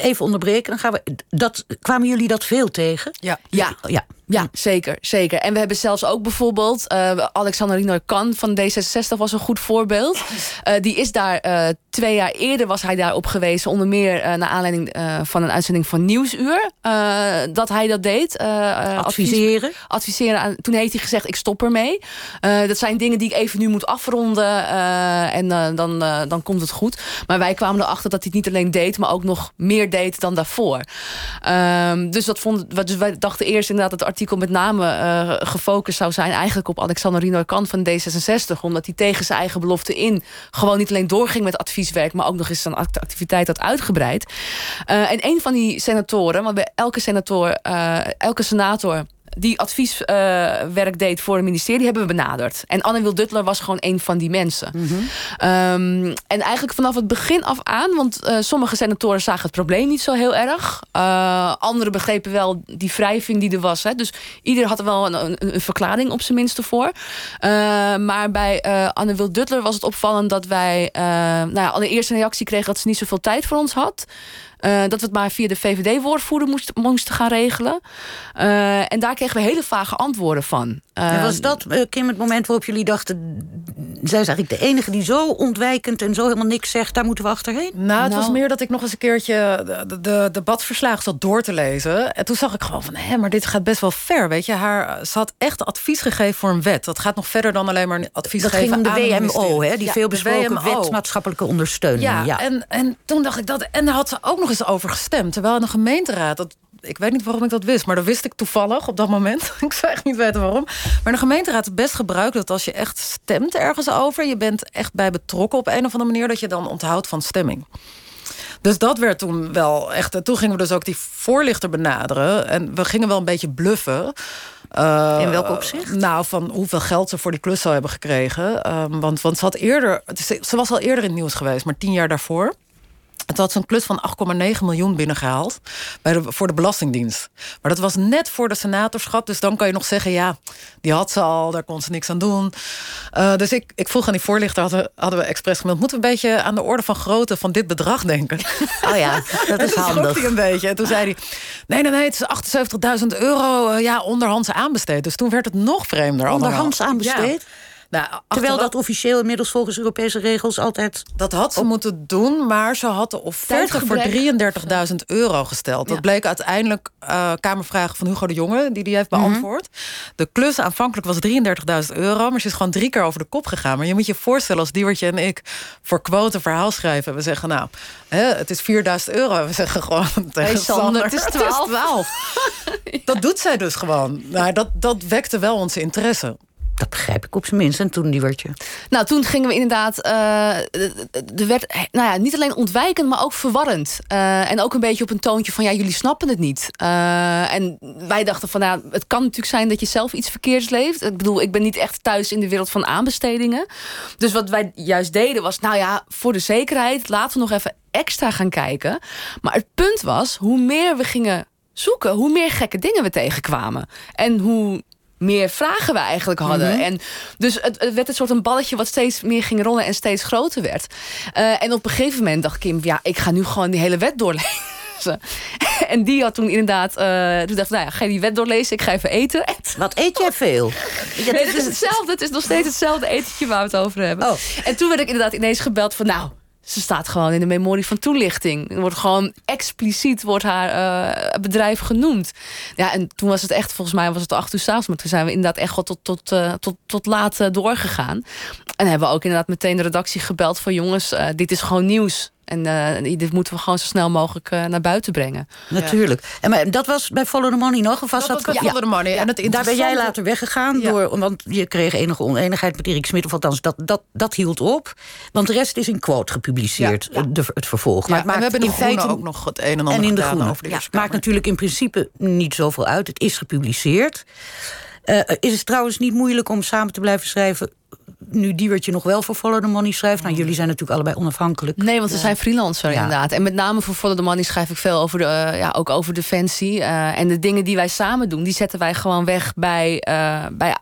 Even onderbreken, dan gaan we. Dat kwamen jullie dat veel tegen? Ja. Ja. ja. Ja, zeker, zeker. En we hebben zelfs ook bijvoorbeeld... Uh, Alexander Rinoy Kan van D66 was een goed voorbeeld. Uh, die is daar uh, twee jaar eerder was hij daarop gewezen. Onder meer naar aanleiding van een uitzending van Nieuwsuur. dat hij dat deed. adviseren? adviseren. Aan, toen heeft hij gezegd, ik stop ermee. dat zijn dingen die ik even nu moet afronden. en dan, dan komt het goed. Maar wij kwamen erachter dat hij het niet alleen deed... maar ook nog meer deed dan daarvoor. Ehm, dus, dat vond, dus wij dachten eerst inderdaad... dat het artikel met name uh, gefocust zou zijn... eigenlijk op Alexander Rino Kan van D66. Omdat hij tegen zijn eigen belofte in... gewoon niet alleen doorging met advieswerk... maar ook nog eens zijn activiteit had uitgebreid. Uh, en een van die senatoren... want bij elke senator, uh, elke senator die advieswerk uh, deed voor het ministerie, hebben we benaderd. En Anne Wil Duttler was gewoon een van die mensen. Mm -hmm. um, en eigenlijk vanaf het begin af aan, want uh, sommige senatoren zagen het probleem niet zo heel erg. Uh, anderen begrepen wel die wrijving die er was. Hè. Dus ieder had er wel een, een, een verklaring op zijn minste voor. maar bij Anne Wil Duttler was het opvallend dat wij nou ja, allereerst een reactie kregen dat ze niet zoveel tijd voor ons had. Uh, dat we het maar via de VVD-woordvoerder moest, moesten gaan regelen. Uh, en daar kregen we hele vage antwoorden van. Uh, was dat, Kim, het moment waarop jullie dachten... zij is eigenlijk de enige die zo ontwijkend en zo helemaal niks zegt... daar moeten we achterheen? Nou, het was nou. meer dat ik nog eens een keertje de, de debatverslagen zat door te lezen. En toen zag ik gewoon van, hé, maar dit gaat best wel ver, weet je. Haar, ze had echt advies gegeven voor een wet. Dat gaat nog verder dan alleen maar advies dat geven ging om de WMO, hè, die ja, veel besproken wet maatschappelijke ondersteuning. Ja, ja, En, en toen dacht ik dat... En daar had ze ook nog eens over gestemd. Terwijl in de gemeenteraad, dat, ik weet niet waarom ik dat wist, maar dat wist ik toevallig op dat moment. ik zou echt niet weten waarom. Maar in de gemeenteraad is best gebruikt dat als je echt stemt ergens over, je bent echt bij betrokken op een of andere manier, dat je dan onthoudt van stemming. Dus dat werd toen wel echt. Toen gingen we dus ook die voorlichter benaderen. En we gingen wel een beetje bluffen. Uh, in welk opzicht? Nou, van hoeveel geld ze voor die klus zou hebben gekregen. Um, want, want ze had eerder. Ze was al eerder in het nieuws geweest, maar tien jaar daarvoor. Het had zo'n klus van 8,9 miljoen binnengehaald bij de, voor de Belastingdienst. Maar dat was net voor de senatorschap. Dus dan kan je nog zeggen, ja, die had ze al, daar kon ze niks aan doen. Uh, dus ik, ik vroeg aan die voorlichter, hadden, hadden we expres gemeld... moeten we een beetje aan de orde van grootte van dit bedrag denken? Oh ja, dat is handig. hij een beetje. En toen zei hij, nee, nee, nee, het is 78.000 euro uh, ja, onderhands aanbesteed. Dus toen werd het nog vreemder. Onderhands aanbesteed? Ja. Nou, Terwijl dat officieel inmiddels volgens Europese regels altijd... Dat had ze moeten doen, maar ze had de offerte voor 33.000 euro gesteld. Dat bleek uiteindelijk uh, Kamervragen van Hugo de Jonge, die die heeft mhm. beantwoord. De klus aanvankelijk was 33.000 euro, maar ze is gewoon drie keer over de kop gegaan. Maar je moet je voorstellen als Diewertje en ik voor quote verhaal schrijven. We zeggen nou, hè, het is 4.000 euro. We zeggen gewoon tegen hey, Sander, het is 12. dat doet zij dus gewoon. Nou, dat, dat wekte wel onze interesse. Dat begrijp ik op zijn minst. En toen, Diewertje? Nou, toen gingen we inderdaad... Uh, er werd nou ja, niet alleen ontwijkend, maar ook verwarrend. Uh, en ook een beetje op een toontje van... ja, jullie snappen het niet. Uh, en wij dachten van, nou, het kan natuurlijk zijn... dat je zelf iets verkeerds leeft. Ik bedoel, ik ben niet echt thuis in de wereld van aanbestedingen. Dus wat wij juist deden was... nou ja, voor de zekerheid, laten we nog even extra gaan kijken. Maar het punt was, hoe meer we gingen zoeken... hoe meer gekke dingen we tegenkwamen. En hoe meer vragen we eigenlijk hadden. Mhm. En dus het, het, werd een soort een balletje wat steeds meer ging rollen en steeds groter werd. Uh, en op een gegeven moment dacht Kim, ja, ik ga nu gewoon die hele wet doorlezen. En die had toen inderdaad, uh, toen dacht nou ja, ga je die wet doorlezen, ik ga even eten. Wat eet jij veel? Nee, het is hetzelfde, het is nog steeds hetzelfde etentje waar we het over hebben. Oh. En toen werd ik inderdaad ineens gebeld van, nou, ze staat gewoon in de memorie van toelichting. Er wordt gewoon expliciet wordt haar uh, bedrijf genoemd. Ja, en toen was het echt, volgens mij was het acht uur s'avonds. Maar toen zijn we inderdaad echt tot, tot, uh, tot, tot laat uh, doorgegaan. En hebben we ook inderdaad meteen de redactie gebeld van jongens, dit is gewoon nieuws. En uh, dit moeten we gewoon zo snel mogelijk uh, naar buiten brengen. Natuurlijk. En maar dat was bij Follow the Money nog? Of was dat, dat Follow the Money. En het Daar ben jij later weggegaan. Door, want je kreeg enige oneenigheid met Erik Smit. Of althans, dat, dat, dat hield op. Want de rest is in quote gepubliceerd. De, het vervolg. Maar, we hebben in feite ook nog het een en ander en in de gedaan over de ja, Maakt natuurlijk in principe niet zoveel uit. Het is gepubliceerd. Uh, is het trouwens niet moeilijk om samen te blijven schrijven nu Diewertje nog wel voor Follow the Money schrijft. Nou, jullie zijn natuurlijk allebei onafhankelijk. Nee, want ze zijn freelancer inderdaad. En met name voor Follow the Money schrijf ik veel over de, uh, ja, ook over defensie. Uh, en de dingen die wij samen doen, die zetten wij gewoon weg bij, uh, bij,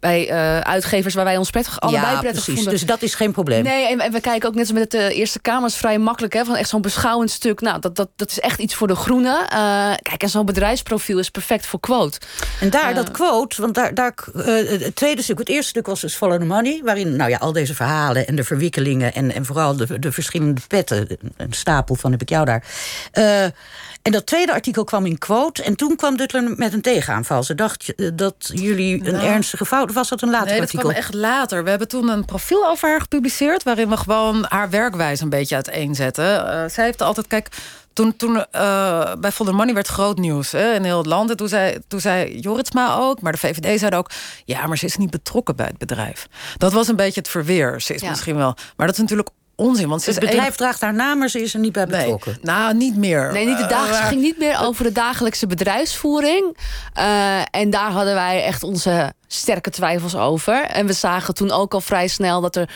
bij uitgevers waar wij ons prettig, allebei prettig precies. Vonden. Dus dat is geen probleem. Nee, en, en we kijken ook net als met de Eerste Kamer is vrij makkelijk. Hè, van echt zo'n beschouwend stuk. Nou, dat, dat, dat is echt iets voor de groene. kijk, en zo'n bedrijfsprofiel is perfect voor quote. En daar, dat quote, want daar, daar het tweede stuk, het eerste stuk was dus Follow the Money waarin nou ja, al deze verhalen en de verwikkelingen... en, en vooral de, de verschillende petten, een stapel van heb ik jou daar... Uh, en dat tweede artikel kwam in quote. En toen kwam Duttler met een tegenaanval. Ze dacht eh, dat jullie een nou, ernstige fout... Was dat een later nee, artikel? Nee, kwam echt later. We hebben toen een profiel over haar gepubliceerd... waarin we gewoon haar werkwijze een beetje uiteenzetten. Uh, zij heeft altijd... Kijk, toen, toen uh, bij Folder Money werd groot nieuws hè, in heel het land. En toen zei, toen zei Joritsma ook, maar de VVD zei ook... ja, maar ze is niet betrokken bij het bedrijf. Dat was een beetje het verweer. Ze is misschien wel... Maar dat is natuurlijk onzin. Want het bedrijf draagt haar naam, maar ze is er niet bij betrokken. Nee, nou, niet meer. Nee, niet de dag, uh, ging niet meer over de dagelijkse bedrijfsvoering. Uh, en daar hadden wij echt onze sterke twijfels over. En we zagen toen ook al vrij snel dat er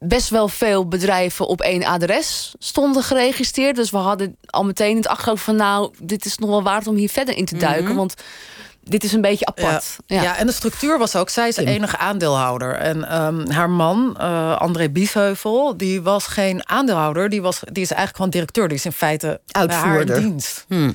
best wel veel bedrijven op één adres stonden geregistreerd. Dus we hadden al meteen in het achterhoofd van... nou, dit is nog wel waard om hier verder in te duiken. Mhm. Want dit is een beetje apart. Ja, ja. en de structuur was ook... zij is de enige aandeelhouder. En um, haar man, uh, André Biesheuvel... die was geen aandeelhouder. Die, was, die is eigenlijk gewoon directeur. Die is in feite uitvoerder. Haar dienst. Hmm.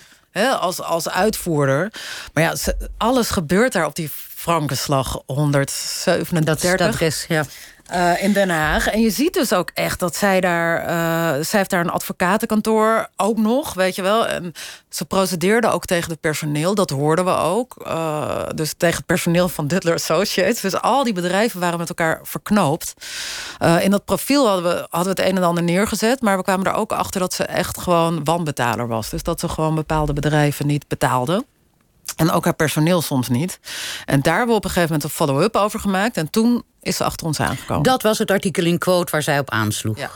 als, als uitvoerder. Maar ja, alles gebeurt daar op die Frankenslag 137. Dat is het adres, ja. Uh, in Den Haag. En je ziet dus ook echt dat zij daar... Uh, zij heeft daar een advocatenkantoor ook nog, weet je wel. En ze procedeerde ook tegen het personeel, dat hoorden we ook. Uh, dus tegen het personeel van Dudler Associates. Dus al die bedrijven waren met elkaar verknoopt. in dat profiel hadden we, hadden we het een en ander neergezet... maar we kwamen er ook achter dat ze echt gewoon wanbetaler was. Dus dat ze gewoon bepaalde bedrijven niet betaalde. En ook haar personeel soms niet. En daar hebben we op een gegeven moment een follow-up over gemaakt. En toen is ze achter ons aangekomen. Dat was het artikel in quote waar zij op aansloeg. Ja.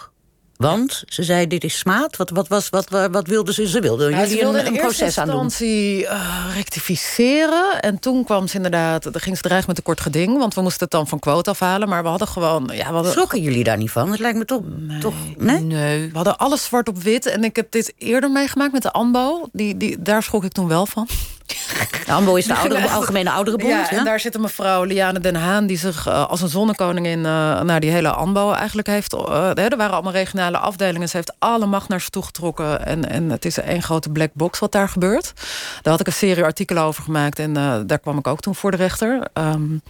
Want ze zei: Dit is smaad. Wat, wat, was, wat, wat wilde ze? Ze wilde jullie ze wilde een, een proces aan doen. Uh, rectificeren. En toen kwam ze inderdaad. Dan ging ze dreigen met een kort geding. Want we moesten het dan van quote afhalen. Maar we hadden gewoon. Ja, we hadden... Schrokken jullie daar niet van? Het lijkt me toch. Nee, toch nee? nee? We hadden alles zwart op wit. En ik heb dit eerder meegemaakt met de AMBO. Die, die, daar schrok ik toen wel van. De AMBO is de oudere, Algemene Ouderenbond. Ja, en daar zit een mevrouw Liane den Haan... die zich uh, als een zonnekoningin uh, naar die hele AMBO eigenlijk heeft... Uh, er waren allemaal regionale afdelingen. Ze heeft alle macht naar ze toegetrokken. En, en het is één grote black box wat daar gebeurt. Daar had ik een serie artikelen over gemaakt. En daar kwam ik ook toen voor de rechter. Um,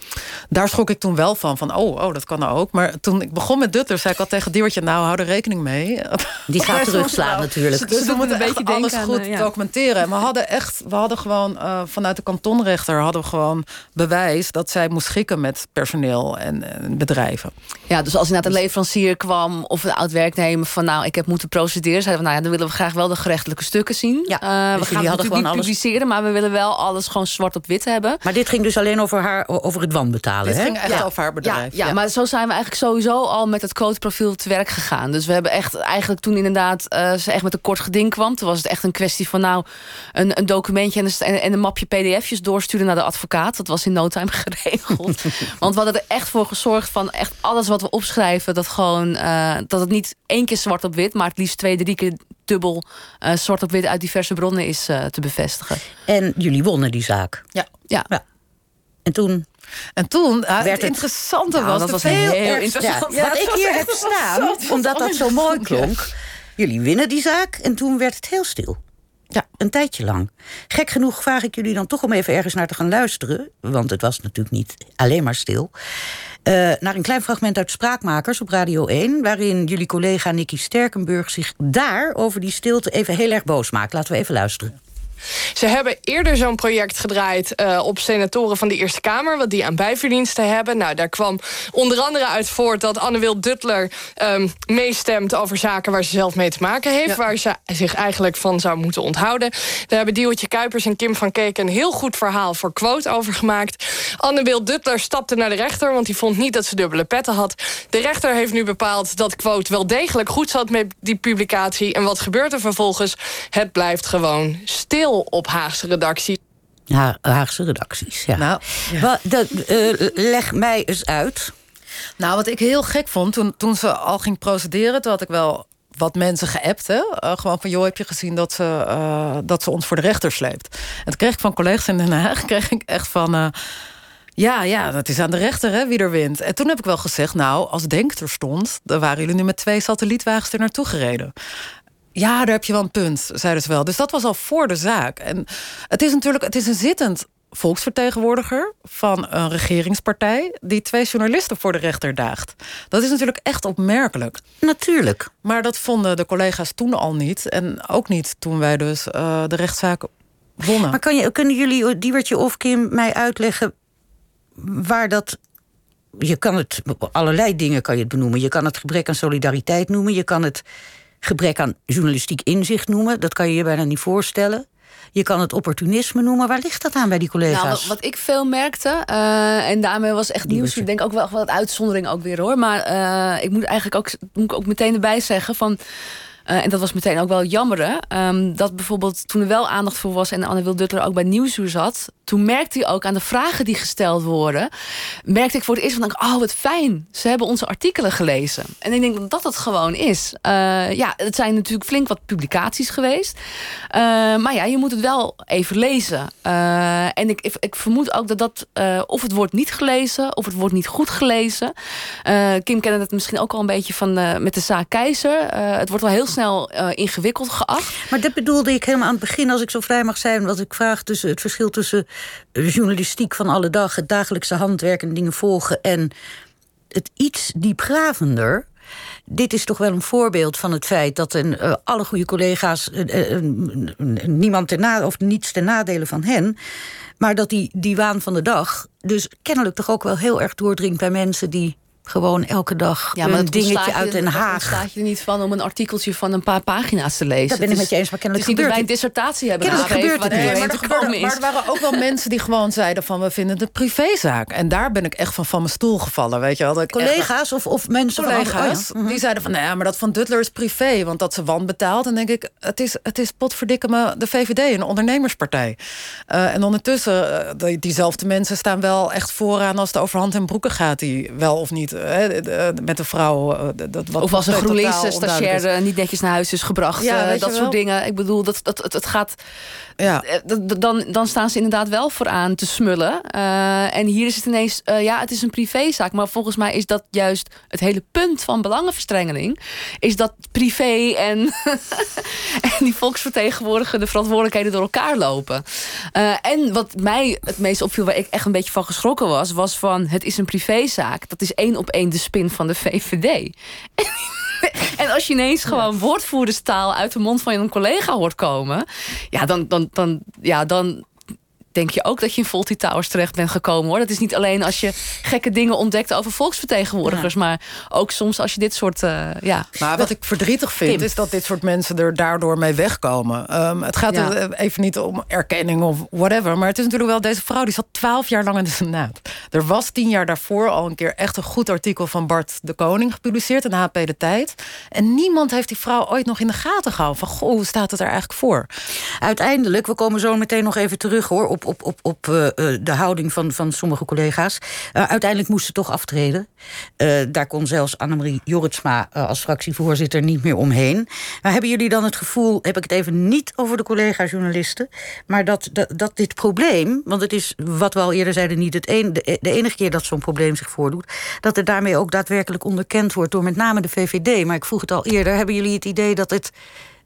daar schrok ik toen wel van. Van oh, oh, dat kan nou ook. Maar toen ik begon met Dutter, zei ik al tegen Diewertje... nou, hou er rekening mee. Die gaat terugslaan natuurlijk. Dus we moeten een beetje alles goed documenteren. En we hadden echt... We hadden gewoon gewoon uh, vanuit de kantonrechter hadden we gewoon bewijs dat zij moest schikken met personeel en, bedrijven. Ja, dus als inderdaad een dus- leverancier kwam of een oud werknemer van nou ik heb moeten procederen, zeiden we nou ja, dan willen we graag wel de gerechtelijke stukken zien. Ja, uh, we gaan het natuurlijk niet publiceren, maar we willen wel alles gewoon zwart op wit hebben. Maar dit ging dus alleen over haar over het wanbetalen. Dit hè? ging echt over haar bedrijf. Ja, ja, maar zo zijn we eigenlijk sowieso al met het quoteprofiel te werk gegaan. Dus we hebben echt eigenlijk toen inderdaad uh, ze echt met een kort geding kwam, toen was het echt een kwestie van nou een, een documentje en een, en een mapje pdf'jes doorsturen naar de advocaat. Dat was in no time geregeld. Want we hadden er echt voor gezorgd van echt alles wat we opschrijven, dat gewoon uh, dat het niet één keer zwart op wit, maar het liefst twee, drie keer dubbel uh, zwart op wit uit diverse bronnen is te bevestigen. En jullie wonnen die zaak. Ja. ja. ja. En toen en toen, uh, werd het interessante nou, was... Dat was heel, heel interessant. Ja, wat ik hier heb staan, omdat dat zo mooi klonk... Jullie winnen die zaak en toen werd het heel stil. Ja, een tijdje lang. Gek genoeg vraag ik jullie dan toch om even ergens naar te gaan luisteren. Want het was natuurlijk niet alleen maar stil. Uh, naar een klein fragment uit Spraakmakers op Radio 1... waarin jullie collega Nicky Sterkenburg zich daar over die stilte even heel erg boos maakt. Laten we even luisteren. Ze hebben eerder zo'n project gedraaid uh, op senatoren van de Eerste Kamer... wat die aan bijverdiensten hebben. Nou, daar kwam onder andere uit voort dat Anne-Wil Duttler... Um, meestemt over zaken waar ze zelf mee te maken heeft... waar ze zich eigenlijk van zou moeten onthouden. Daar hebben Diewertje Kuipers en Kim van Keek... een heel goed verhaal voor quote over gemaakt. Anne-Wil Duttler stapte naar de rechter... want die vond niet dat ze dubbele petten had. De rechter heeft nu bepaald dat quote wel degelijk goed zat... met die publicatie. En wat gebeurt er vervolgens? Het blijft gewoon stil op Haagse redacties. Ja, Haagse redacties, ja. Nou, Wat, dat, uh, leg mij eens uit. Nou, wat ik heel gek vond, toen, toen ze al ging procederen... toen had ik wel wat mensen geappt. Hè? Uh, gewoon van, joh, heb je gezien dat ze, uh, dat ze ons voor de rechter sleept? En toen kreeg ik van collega's in Den Haag... kreeg ik echt van... Uh, ja, ja, dat is aan de rechter hè, wie er wint. En toen heb ik wel gezegd, nou, als Denk er stond... dan waren jullie nu met twee satellietwagens er naartoe gereden. Ja, daar heb je wel een punt, zeiden ze wel. Dus dat was al voor de zaak. En het is natuurlijk het is een zittend volksvertegenwoordiger van een regeringspartij die twee journalisten voor de rechter daagt. Dat is natuurlijk echt opmerkelijk. Natuurlijk. Maar dat vonden de collega's toen al niet. En ook niet toen wij dus uh, de rechtszaak wonnen. Maar kan je, kunnen jullie, Diewertje of Kim, mij uitleggen waar dat je kan het, allerlei dingen kan je het benoemen. Je kan het gebrek aan solidariteit noemen. Je kan het gebrek aan journalistiek inzicht noemen. Dat kan je je bijna niet voorstellen. Je kan het opportunisme noemen. Waar ligt dat aan bij die collega's? Nou, wat, ik veel merkte, uh, en daarmee was echt nieuws. Ik denk ook wel wat uitzondering ook weer hoor. Maar uh, ik moet eigenlijk ook, moet ik ook meteen erbij zeggen van. Uh, en dat was meteen ook wel jammer. Um, dat bijvoorbeeld toen er wel aandacht voor was en Anne Wil Duttler ook bij Nieuwsuur zat toen merkte hij ook aan de vragen die gesteld worden... merkte ik voor het eerst van, oh wat fijn, ze hebben onze artikelen gelezen. En ik denk dat dat het gewoon is. Uh, ja, het zijn natuurlijk flink wat publicaties geweest. Uh, maar ja, je moet het wel even lezen. En ik, ik, ik, vermoed ook dat dat, of het wordt niet gelezen... of het wordt niet goed gelezen. Kim kende het misschien ook al een beetje van met de zaak Keizer. het wordt wel heel snel ingewikkeld geacht. Maar dat bedoelde ik helemaal aan het begin, als ik zo vrij mag zijn... wat ik vraag tussen het verschil tussen journalistiek van alle dag, het dagelijkse handwerk en dingen volgen en het iets diepgravender. Dit is toch wel een voorbeeld van het feit dat een, uh, alle goede collega's, uh, niemand ten na, of niets ten nadele van hen, maar dat die, die waan van de dag dus kennelijk toch ook wel heel erg doordringt bij mensen die gewoon elke dag ja, een dingetje uit Den Haag. Daar staat je er niet van om een artikeltje van een paar pagina's te lezen. Dat ben ik met je eens, maar kennelijk het is niet wij een dissertatie hebben kennelijk gebeurt het nee, maar, maar, er waren ook wel mensen die gewoon zeiden van... we vinden het een privézaak. En daar ben ik echt van van mijn stoel gevallen, weet je wel. Collega's of, of mensen Collega's, van... Oh die zeiden van, nou ja, maar dat van Duttler is privé... want dat ze wan betaalt. En denk ik, het is, het is potverdikke me de VVD, een ondernemerspartij. Uh, en ondertussen, uh, diezelfde mensen staan wel echt vooraan... als het over hand en broeken gaat, die wel of niet... Met een vrouw. Eh, dat, wat of als een GroenLinks stagiair niet netjes naar huis is gebracht. Ja, uh, dat soort dingen. Ik bedoel, dat, dat, het, het gaat... Ja. Eh, dan, dan staan ze inderdaad wel vooraan te smullen. Uh, en hier is het ineens... Uh, ja, het is een privézaak. Maar volgens mij is dat juist het hele punt van belangenverstrengeling. Is dat privé en, en die volksvertegenwoordiger... de verantwoordelijkheden door elkaar lopen. en wat mij het meest opviel... waar ik echt een beetje van geschrokken was... was van het is een privézaak. Dat is één op één de spin van de VVD. en als je ineens gewoon woordvoerderstaal uit de mond van een collega hoort komen, ja, dan, dan, dan, ja, dan denk je ook dat je in Fawlty Towers terecht bent gekomen hoor. Dat is niet alleen als je gekke dingen ontdekt over volksvertegenwoordigers, maar ook soms als je dit soort. Uh, ja. Maar wat ik verdrietig vind, is dat dit soort mensen er daardoor mee wegkomen. Um, het gaat er even niet om erkenning of whatever. Maar het is natuurlijk wel deze vrouw die zat twaalf jaar lang in de Senaat. Er was tien jaar daarvoor al een keer echt een goed artikel van Bart de Koning gepubliceerd in HP De Tijd. En niemand heeft die vrouw ooit nog in de gaten gehouden. Van goh, hoe staat het er eigenlijk voor? Uiteindelijk, we komen zo meteen nog even terug hoor, op, op, op, op uh, de houding van, van sommige collega's. Uh, uiteindelijk moest ze toch aftreden. Daar kon zelfs Annemarie Jorritsma als fractievoorzitter niet meer omheen. Maar hebben jullie dan het gevoel, heb ik het even niet over de collega-journalisten, maar dat, dat, dit probleem, want het is wat we al eerder zeiden, niet het een, de, de enige keer dat zo'n probleem zich voordoet, dat er daarmee ook daadwerkelijk onderkend wordt door met name de VVD. Maar ik vroeg het al eerder, hebben jullie het idee dat het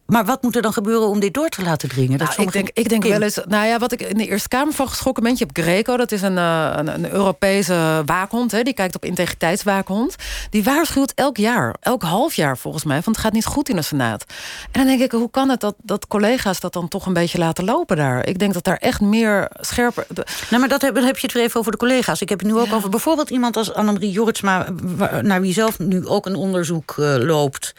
maar wat moet er dan gebeuren om dit door te laten dringen? Dat nou, ik denk, ik denk wel eens. Nou ja, wat ik in de Eerste Kamer van geschrokken ben. Je hebt Greco, dat is een, uh, een, een, Europese waakhond. Hè, die kijkt op integriteitswaakhond. Die waarschuwt elk jaar, elk half jaar volgens mij. Want het gaat niet goed in de Senaat. En dan denk ik, hoe kan het dat, dat collega's dat dan toch een beetje laten lopen daar? Ik denk dat daar echt meer scherper. Nou, maar dat heb, heb je het weer even over de collega's. Ik heb het nu ook over bijvoorbeeld iemand als Annemarie Jorritsma. naar wie zelf nu ook een onderzoek uh, loopt.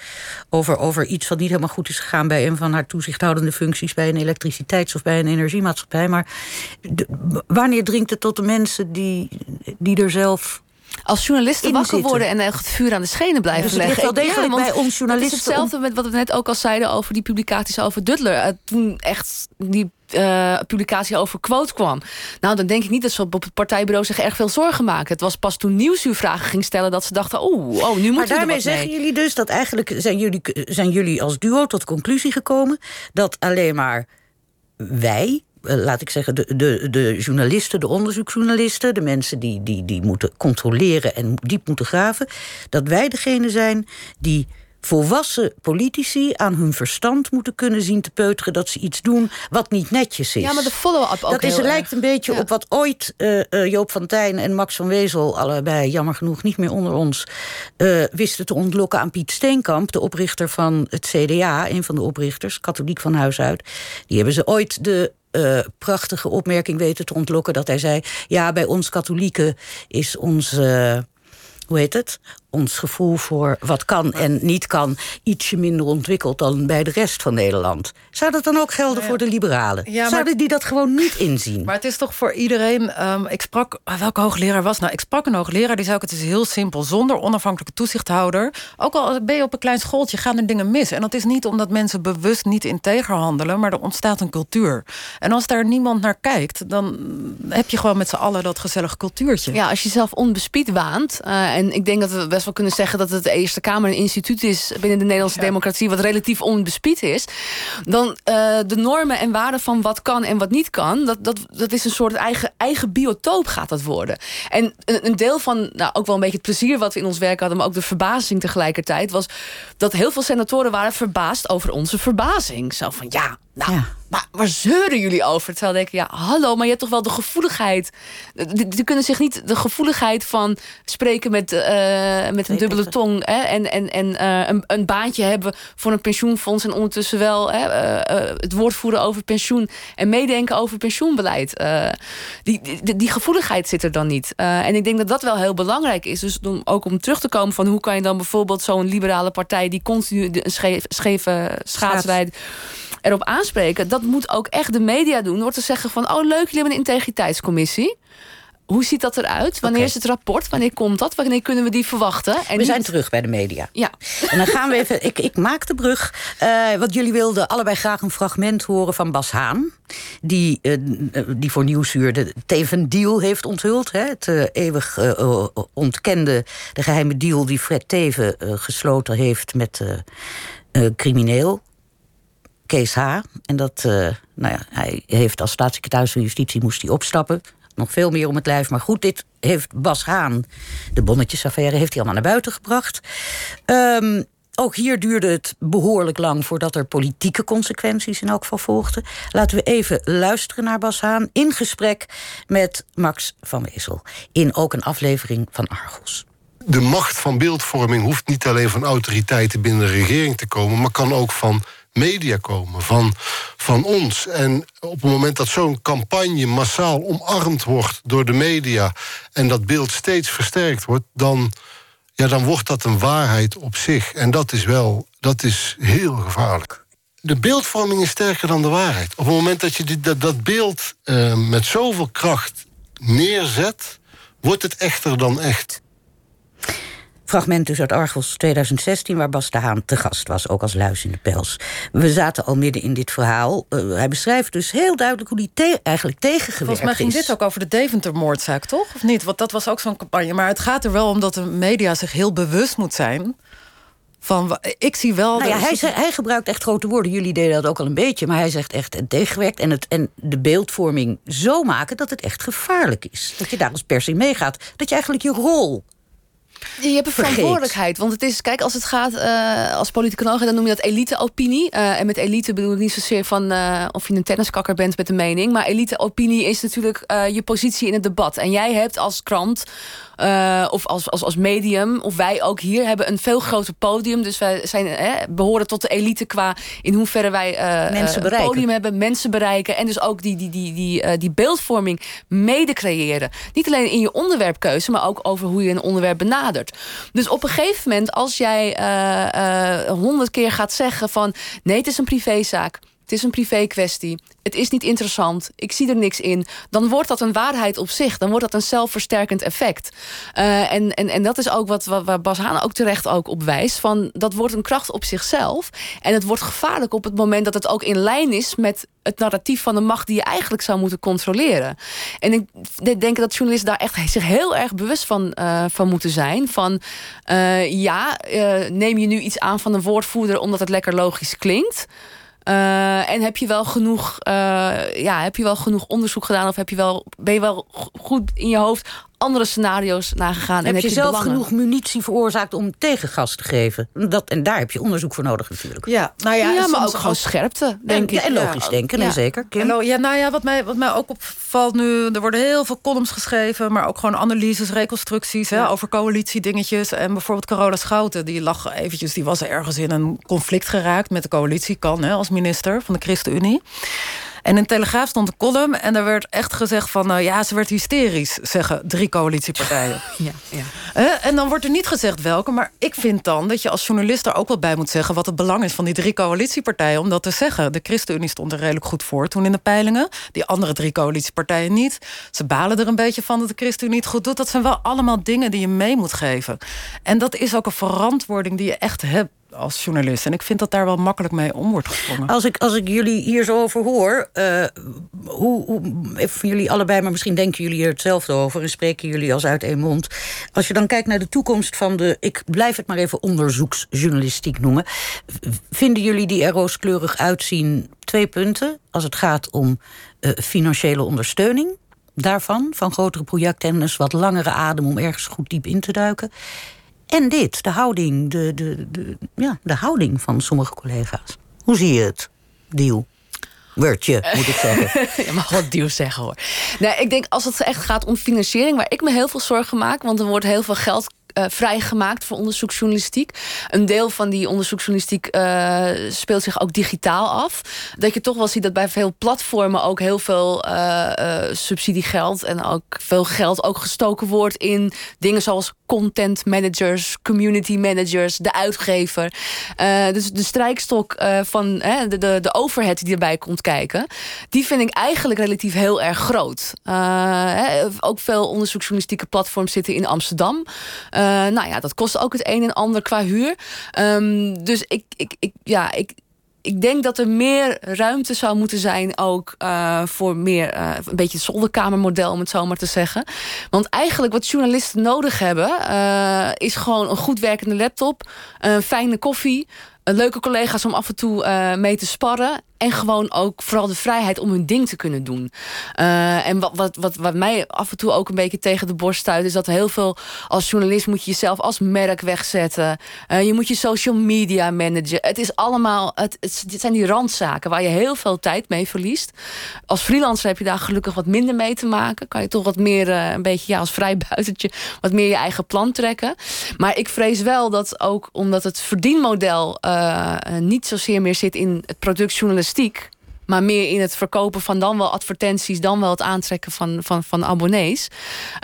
Over, over iets wat niet helemaal goed is gegaan bij een van haar toezichthoudende functies bij een elektriciteits- of bij een energiemaatschappij. Maar wanneer dringt het tot de mensen die, die er zelf als journalisten wakker worden en echt het vuur aan de schenen blijven dus leggen. Wel degelijk ja, bij ons journalisten. Het is hetzelfde met wat we net ook al zeiden over die publicaties over Duttler. Uh, toen echt die uh, publicatie over quote kwam. Nou, dan denk ik niet dat ze op het partijbureau zich erg veel zorgen maken. Het was pas toen Nieuwsuur vragen ging stellen dat ze dachten: oh, oh nu moeten maar daarmee zeggen jullie dus dat eigenlijk zijn jullie, zijn jullie als duo tot conclusie gekomen dat alleen maar wij eh, laat ik zeggen, de, de, de journalisten, de onderzoeksjournalisten, de mensen die, die, die moeten controleren en diep moeten graven, dat wij degene zijn die volwassen politici aan hun verstand moeten kunnen zien te peuteren dat ze iets doen wat niet netjes is. Ja, maar de follow-up ook. Dat is, lijkt een beetje op wat ooit uh, uh, Joop van Tijn en Max van Wezel, allebei jammer genoeg niet meer onder ons, uh, wisten te ontlokken aan Piet Steenkamp, de oprichter van het CDA, een van de oprichters, katholiek van huis uit. Die hebben ze ooit de uh, prachtige opmerking weten te ontlokken. Dat hij zei: Ja, bij ons katholieken is. Uh, hoe heet het? Ons gevoel voor wat kan en niet kan ietsje minder ontwikkeld dan bij de rest van Nederland. Zou dat dan ook gelden voor de liberalen? Zouden die dat gewoon niet inzien? Maar het is toch voor iedereen. Um, ik sprak, ah, welke hoogleraar was nou? Ik sprak een hoogleraar die zei ook: het is heel simpel. Zonder onafhankelijke toezichthouder, ook al ben je op een klein schooltje, gaan er dingen mis. En dat is niet omdat mensen bewust niet integer handelen, maar er ontstaat een cultuur. En als daar niemand naar kijkt, dan heb je gewoon met z'n allen dat gezellige cultuurtje. Ja, als je zelf onbespied waant. Uh, en ik denk dat we best best wel kunnen zeggen dat het de Eerste Kamer een instituut is binnen de Nederlandse democratie, wat relatief onbespied is. Dan uh, de normen en waarden van wat kan en wat niet kan, dat, dat, dat is een soort eigen, eigen biotoop gaat dat worden. En een, een deel van, nou ook wel een beetje het plezier wat we in ons werk hadden, maar ook de verbazing tegelijkertijd, was dat heel veel senatoren waren verbaasd over onze verbazing. Zo van ja, nou. Ja maar waar zeuren jullie over? Terwijl denk ik, ja, hallo, maar je hebt toch wel de gevoeligheid. Die, kunnen zich niet de gevoeligheid van spreken met, uh, met een dubbele tong. Hè, en en, en uh, een, een, baantje hebben voor een pensioenfonds. En ondertussen wel hè, uh, het woord voeren over pensioen. En meedenken over pensioenbeleid. die, die, die, gevoeligheid zit er dan niet. en ik denk dat dat wel heel belangrijk is. Dus om, ook om terug te komen van hoe kan je dan bijvoorbeeld zo'n liberale partij die continu een scheef, scheve schaatsrijd erop aanspreken. Dat moet ook echt de media doen. Door te zeggen van, oh leuk, jullie hebben een integriteitscommissie. Hoe ziet dat eruit? Wanneer is het rapport? Wanneer komt dat? Wanneer kunnen we die verwachten? En we zijn terug bij de media. Ja. En dan gaan we even. Ik, ik maak de brug. Uh, want jullie wilden allebei graag een fragment horen van Bas Haan. Die, uh, die voor Nieuwsuur de Teven Deal heeft onthuld. Hè? Het uh, eeuwig ontkende, de geheime deal die Fred Teven gesloten heeft met crimineel. Kees. En dat, uh, nou ja, hij heeft als staatssecretaris van Justitie moest hij opstappen. Nog veel meer om het lijf. Maar goed, dit heeft Bas Haan, de bonnetjesaffaire, heeft hij allemaal naar buiten gebracht. Um, ook hier duurde het behoorlijk lang voordat er politieke consequenties in elk geval volgden. Laten we even luisteren naar Bas Haan in gesprek met Max van Wezel. In ook een aflevering van Argos. De macht van beeldvorming hoeft niet alleen van autoriteiten binnen de regering te komen, maar kan ook van media komen, van, van ons. En op het moment dat zo'n campagne massaal omarmd wordt door de media... en dat beeld steeds versterkt wordt, dan, ja, dan wordt dat een waarheid op zich. En dat is wel dat is heel gevaarlijk. De beeldvorming is sterker dan de waarheid. Op het moment dat je die, dat, dat beeld uh, met zoveel kracht neerzet... wordt het echter dan echt. Fragment dus uit Argos 2016, waar Bas de Haan te gast was, ook als luis in de pels. We zaten al midden in dit verhaal. Uh, hij beschrijft dus heel duidelijk hoe hij te eigenlijk tegengewerkt is. Volgens mij ging dit ook over de Deventer-moordzaak, toch? Of niet? Want dat was ook zo'n campagne. Maar het gaat er wel om dat de media zich heel bewust moet zijn van, ik zie wel. Nou ja, hij, hij, gebruikt echt grote woorden. Jullie deden dat ook al een beetje. Maar hij zegt echt het tegenwerkt en, het, en de beeldvorming zo maken dat het echt gevaarlijk is. Dat je daar als pers in meegaat. Dat je eigenlijk je rol je hebt een verantwoordelijkheid. Want het is, kijk, als het gaat uh, als politicoloog, dan noem je dat elite-opinie. Uh, en met elite bedoel ik niet zozeer van uh, of je een tenniskakker bent met een mening. Maar elite-opinie is natuurlijk je positie in het debat. En jij hebt als krant of als, als, als medium, of wij ook hier, hebben een veel groter podium. Dus wij zijn, behoren tot de elite qua in hoeverre wij mensen bereiken. podium hebben, mensen bereiken. En dus ook die, die, die, die, die beeldvorming mede creëren. Niet alleen in je onderwerpkeuze, maar ook over hoe je een onderwerp benadert. Dus op een gegeven moment, als jij honderd keer gaat zeggen van nee, het is een privézaak. Het is een privé kwestie. Het is niet interessant. Ik zie er niks in. Dan wordt dat een waarheid op zich. Dan wordt dat een zelfversterkend effect. Uh, en, en, en dat is ook wat, waar Bas Haan ook terecht ook op wijst. Van, dat wordt een kracht op zichzelf. En het wordt gevaarlijk op het moment dat het ook in lijn is... met het narratief van de macht die je eigenlijk zou moeten controleren. En ik denk dat journalisten daar echt zich heel erg bewust van, uh, van moeten zijn. Van uh, ja, neem je nu iets aan van een woordvoerder... omdat het lekker logisch klinkt... Uh, en heb je wel genoeg, uh, ja, heb je wel genoeg onderzoek gedaan? Of heb je wel, ben je wel goed in je hoofd andere scenario's nagegaan. Heb, en heb je, zelf genoeg munitie veroorzaakt om tegengas te geven? Dat, en daar heb je onderzoek voor nodig natuurlijk. Ja, nou ja, ja maar ook gewoon scherpte, denk en, ik. En logisch denken, nee, zeker. En, ja, nou ja, wat mij, wat mij ook opvalt nu... er worden heel veel columns geschreven... maar ook gewoon analyses, reconstructies... Hè, over coalitiedingetjes. En bijvoorbeeld Carola Schouten, die lag eventjes... die was ergens in een conflict geraakt met de coalitie... kan hè, als minister van de ChristenUnie. En in Telegraaf stond een column en er werd echt gezegd van... Uh, ja, ze werd hysterisch, zeggen drie coalitiepartijen. ja, ja. Uh, en dan wordt er niet gezegd welke, maar ik vind dan... dat je als journalist er ook wel bij moet zeggen... wat het belang is van die drie coalitiepartijen om dat te zeggen. De ChristenUnie stond er redelijk goed voor toen in de peilingen. Die andere drie coalitiepartijen niet. Ze balen er een beetje van dat de ChristenUnie het goed doet. Dat zijn wel allemaal dingen die je mee moet geven. En dat is ook een verantwoording die je echt hebt als journalist. En ik vind dat daar wel makkelijk mee om wordt gesprongen. Als ik, als ik jullie hier zo over hoor, uh, hoe, voor jullie allebei, maar misschien denken jullie er hetzelfde over en spreken jullie als uit één mond. Als je dan kijkt naar de toekomst van de, ik blijf het maar even onderzoeksjournalistiek noemen. Vinden jullie die er rooskleurig uitzien? Twee punten. Als het gaat om uh, financiële ondersteuning daarvan, van grotere projecten en dus wat langere adem om ergens goed diep in te duiken. En dit, de houding, de, de, de, ja, de houding van sommige collega's. Hoe zie je het, Deal? Wordje, moet ik zeggen. je mag wat duw zeggen hoor. Nee, ik denk als het echt gaat om financiering, waar ik me heel veel zorgen maak, want er wordt heel veel geld uh, vrijgemaakt voor onderzoeksjournalistiek. Een deel van die onderzoeksjournalistiek uh, speelt zich ook digitaal af. Dat je toch wel ziet dat bij veel platformen ook heel veel uh, subsidiegeld en ook veel geld ook gestoken wordt in dingen zoals content managers, community managers, de uitgever. dus de strijkstok van de, de, de overhead die erbij komt kijken, die vind ik eigenlijk relatief heel erg groot. ook veel onderzoeksjournalistieke platforms zitten in Amsterdam. Nou ja, dat kost ook het een en ander qua huur. Um, dus ik, ik, ik, ja, ik, ik denk dat er meer ruimte zou moeten zijn ook uh, voor meer uh, een beetje het zolderkamermodel, om het zo maar te zeggen. Want eigenlijk wat journalisten nodig hebben, is gewoon een goed werkende laptop, een fijne koffie, leuke collega's om af en toe mee te sparren En gewoon ook vooral de vrijheid om hun ding te kunnen doen. Uh, en wat, wat, wat, wat mij af en toe ook een beetje tegen de borst stuit... is dat heel veel als journalist moet je jezelf als merk wegzetten. Uh, je moet je social media managen. Het is allemaal... Het, het, zijn die randzaken waar je heel veel tijd mee verliest. Als freelancer heb je daar gelukkig wat minder mee te maken. Kan je toch wat meer uh, een beetje ja, als vrijbuitertje... wat meer je eigen plan trekken. Maar ik vrees wel dat ook omdat het verdienmodel... niet zozeer meer zit in het maar meer in het verkopen van dan wel advertenties, dan wel het aantrekken van, van, van abonnees.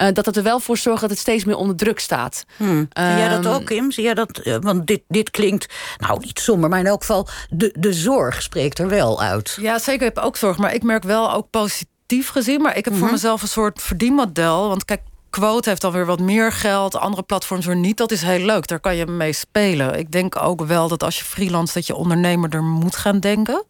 Uh, dat het er wel voor zorgt dat het steeds meer onder druk staat. Hmm. Zie jij dat ook, Kim? Zie jij dat? Eh, want dit, dit klinkt, nou niet somber, maar in elk geval, de, de zorg spreekt er wel uit. Ja, zeker. Ik heb ook zorg, maar ik merk wel ook positief gezien. Maar ik heb voor mhm. mezelf een soort verdienmodel. Want kijk, Quote heeft dan weer wat meer geld, andere platforms weer niet. Dat is heel leuk, daar kan je mee spelen. Ik denk ook wel dat als je freelance, dat je ondernemer er moet gaan denken.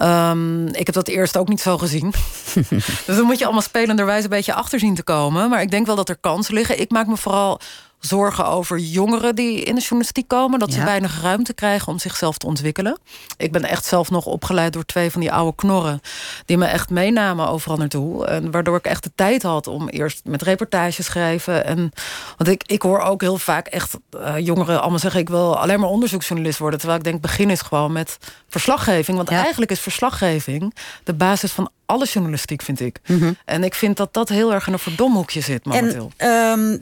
Um, ik heb dat eerst ook niet zo gezien. dus dan moet je allemaal spelenderwijs een beetje achter zien te komen. Maar ik denk wel dat er kansen liggen. Ik maak me vooral zorgen over jongeren die in de journalistiek komen. Dat ze weinig ruimte krijgen om zichzelf te ontwikkelen. Ik ben echt zelf nog opgeleid door twee van die oude knorren. Die me echt meenamen overal naartoe. En waardoor ik echt de tijd had om eerst met reportages schrijven. En, want ik, ik hoor ook heel vaak echt uh, jongeren allemaal zeggen... ik wil alleen maar onderzoeksjournalist worden. Terwijl ik denk, begin is gewoon met verslaggeving. Want eigenlijk is verslaggeving de basis van alle journalistiek, vind ik. Mhm. En ik vind dat dat heel erg in een verdomhoekje zit momenteel. En um,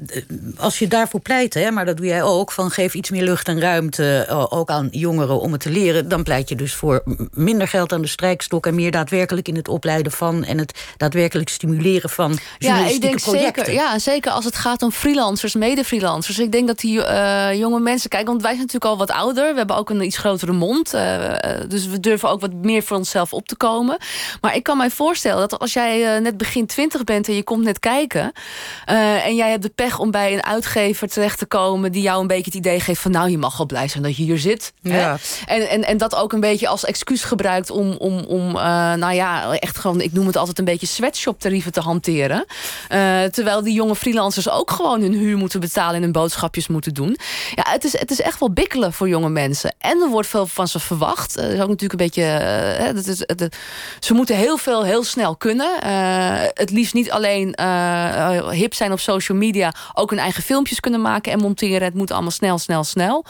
als je daarvoor pleit, hè, maar dat doe jij ook... van geef iets meer lucht en ruimte uh, ook aan jongeren om het te leren... dan pleit je dus voor minder geld aan de strijkstok... en meer daadwerkelijk in het opleiden van... en het daadwerkelijk stimuleren van ja, ik denk projecten. Zeker, ja, zeker als het gaat om freelancers, mede-freelancers. Ik denk dat die uh, jonge mensen... Kijk, want wij zijn natuurlijk al wat ouder. We hebben ook een iets grotere mond. Uh, dus we durven ook wat meer voor onszelf op te komen. Maar ik kan mij voorstellen dat als jij uh, net begin twintig bent en je komt net kijken. Uh, en jij hebt de pech om bij een uitgever terecht te komen die jou een beetje het idee geeft van nou je mag wel blij zijn dat je hier zit. Ja. En, en, en dat ook een beetje als excuus gebruikt om, om, om uh, nou ja, echt gewoon, ik noem het altijd een beetje sweatshop tarieven te hanteren. terwijl die jonge freelancers ook gewoon hun huur moeten betalen en hun boodschapjes moeten doen. Ja, het is, het is echt wel bikkelen voor jonge mensen. En er wordt veel van ze verwacht. Dat is ook natuurlijk een beetje. dat is, ze moeten heel veel heel snel kunnen. Uh, het liefst niet alleen uh, hip zijn op social media, ook hun eigen filmpjes kunnen maken en monteren. Het moet allemaal snel, snel, snel.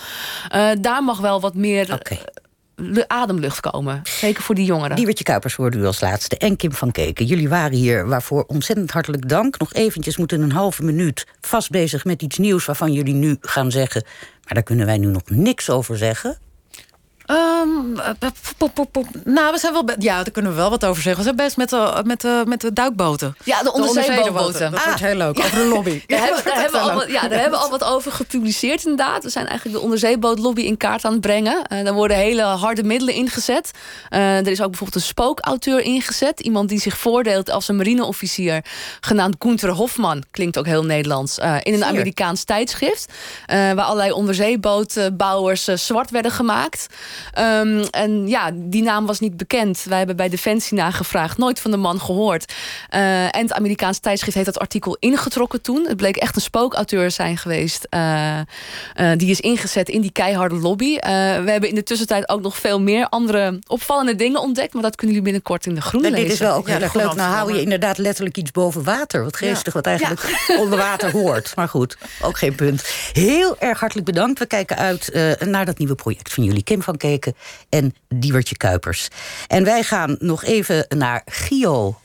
Uh, daar mag wel wat meer. Okay ademlucht komen. Zeker voor die jongeren. Diewertje Kuipers hoorde u als laatste. En Kim van Keken. Jullie waren hier, waarvoor ontzettend hartelijk dank. Nog eventjes moeten een halve minuut vast bezig met iets nieuws... waarvan jullie nu gaan zeggen... maar daar kunnen wij nu nog niks over zeggen. Um, nou, we zijn wel. Ja, daar kunnen we wel wat over zeggen. We zijn best met de, met de, met de duikboten. Ja, de onderzeeboten. Dat ah. wordt heel leuk. Over de lobby. Daar, hebben, daar hebben, we al, ja, daar hebben we al wat over gepubliceerd, inderdaad. We zijn eigenlijk de onderzeebootlobby in kaart aan het brengen. Uh, daar worden hele harde middelen ingezet. Uh, er is ook bijvoorbeeld een spookauteur ingezet. Iemand die zich voordeelt als een marineofficier. Genaamd Gunther Hofman. Klinkt ook heel Nederlands. Uh, in een Amerikaans tijdschrift. waar allerlei onderzeebootbouwers zwart werden gemaakt. Um, en ja, die naam was niet bekend. Wij hebben bij Defensie nagevraagd, nooit van de man gehoord. Uh, en het Amerikaans tijdschrift heeft dat artikel ingetrokken toen. Het bleek echt een spookauteur zijn geweest. Uh, uh, die is ingezet in die keiharde lobby. we hebben in de tussentijd ook nog veel meer andere opvallende dingen ontdekt. Maar dat kunnen jullie binnenkort in de groene en lezen. Dit is wel ook heel erg leuk. Nou hou je inderdaad letterlijk iets boven water. Wat geestig, wat eigenlijk onder water hoort. Maar goed, ook geen punt. Heel erg hartelijk bedankt. We kijken uit naar dat nieuwe project van jullie. Kim van Kees en Diewertje Kuipers. En wij gaan nog even naar Gio.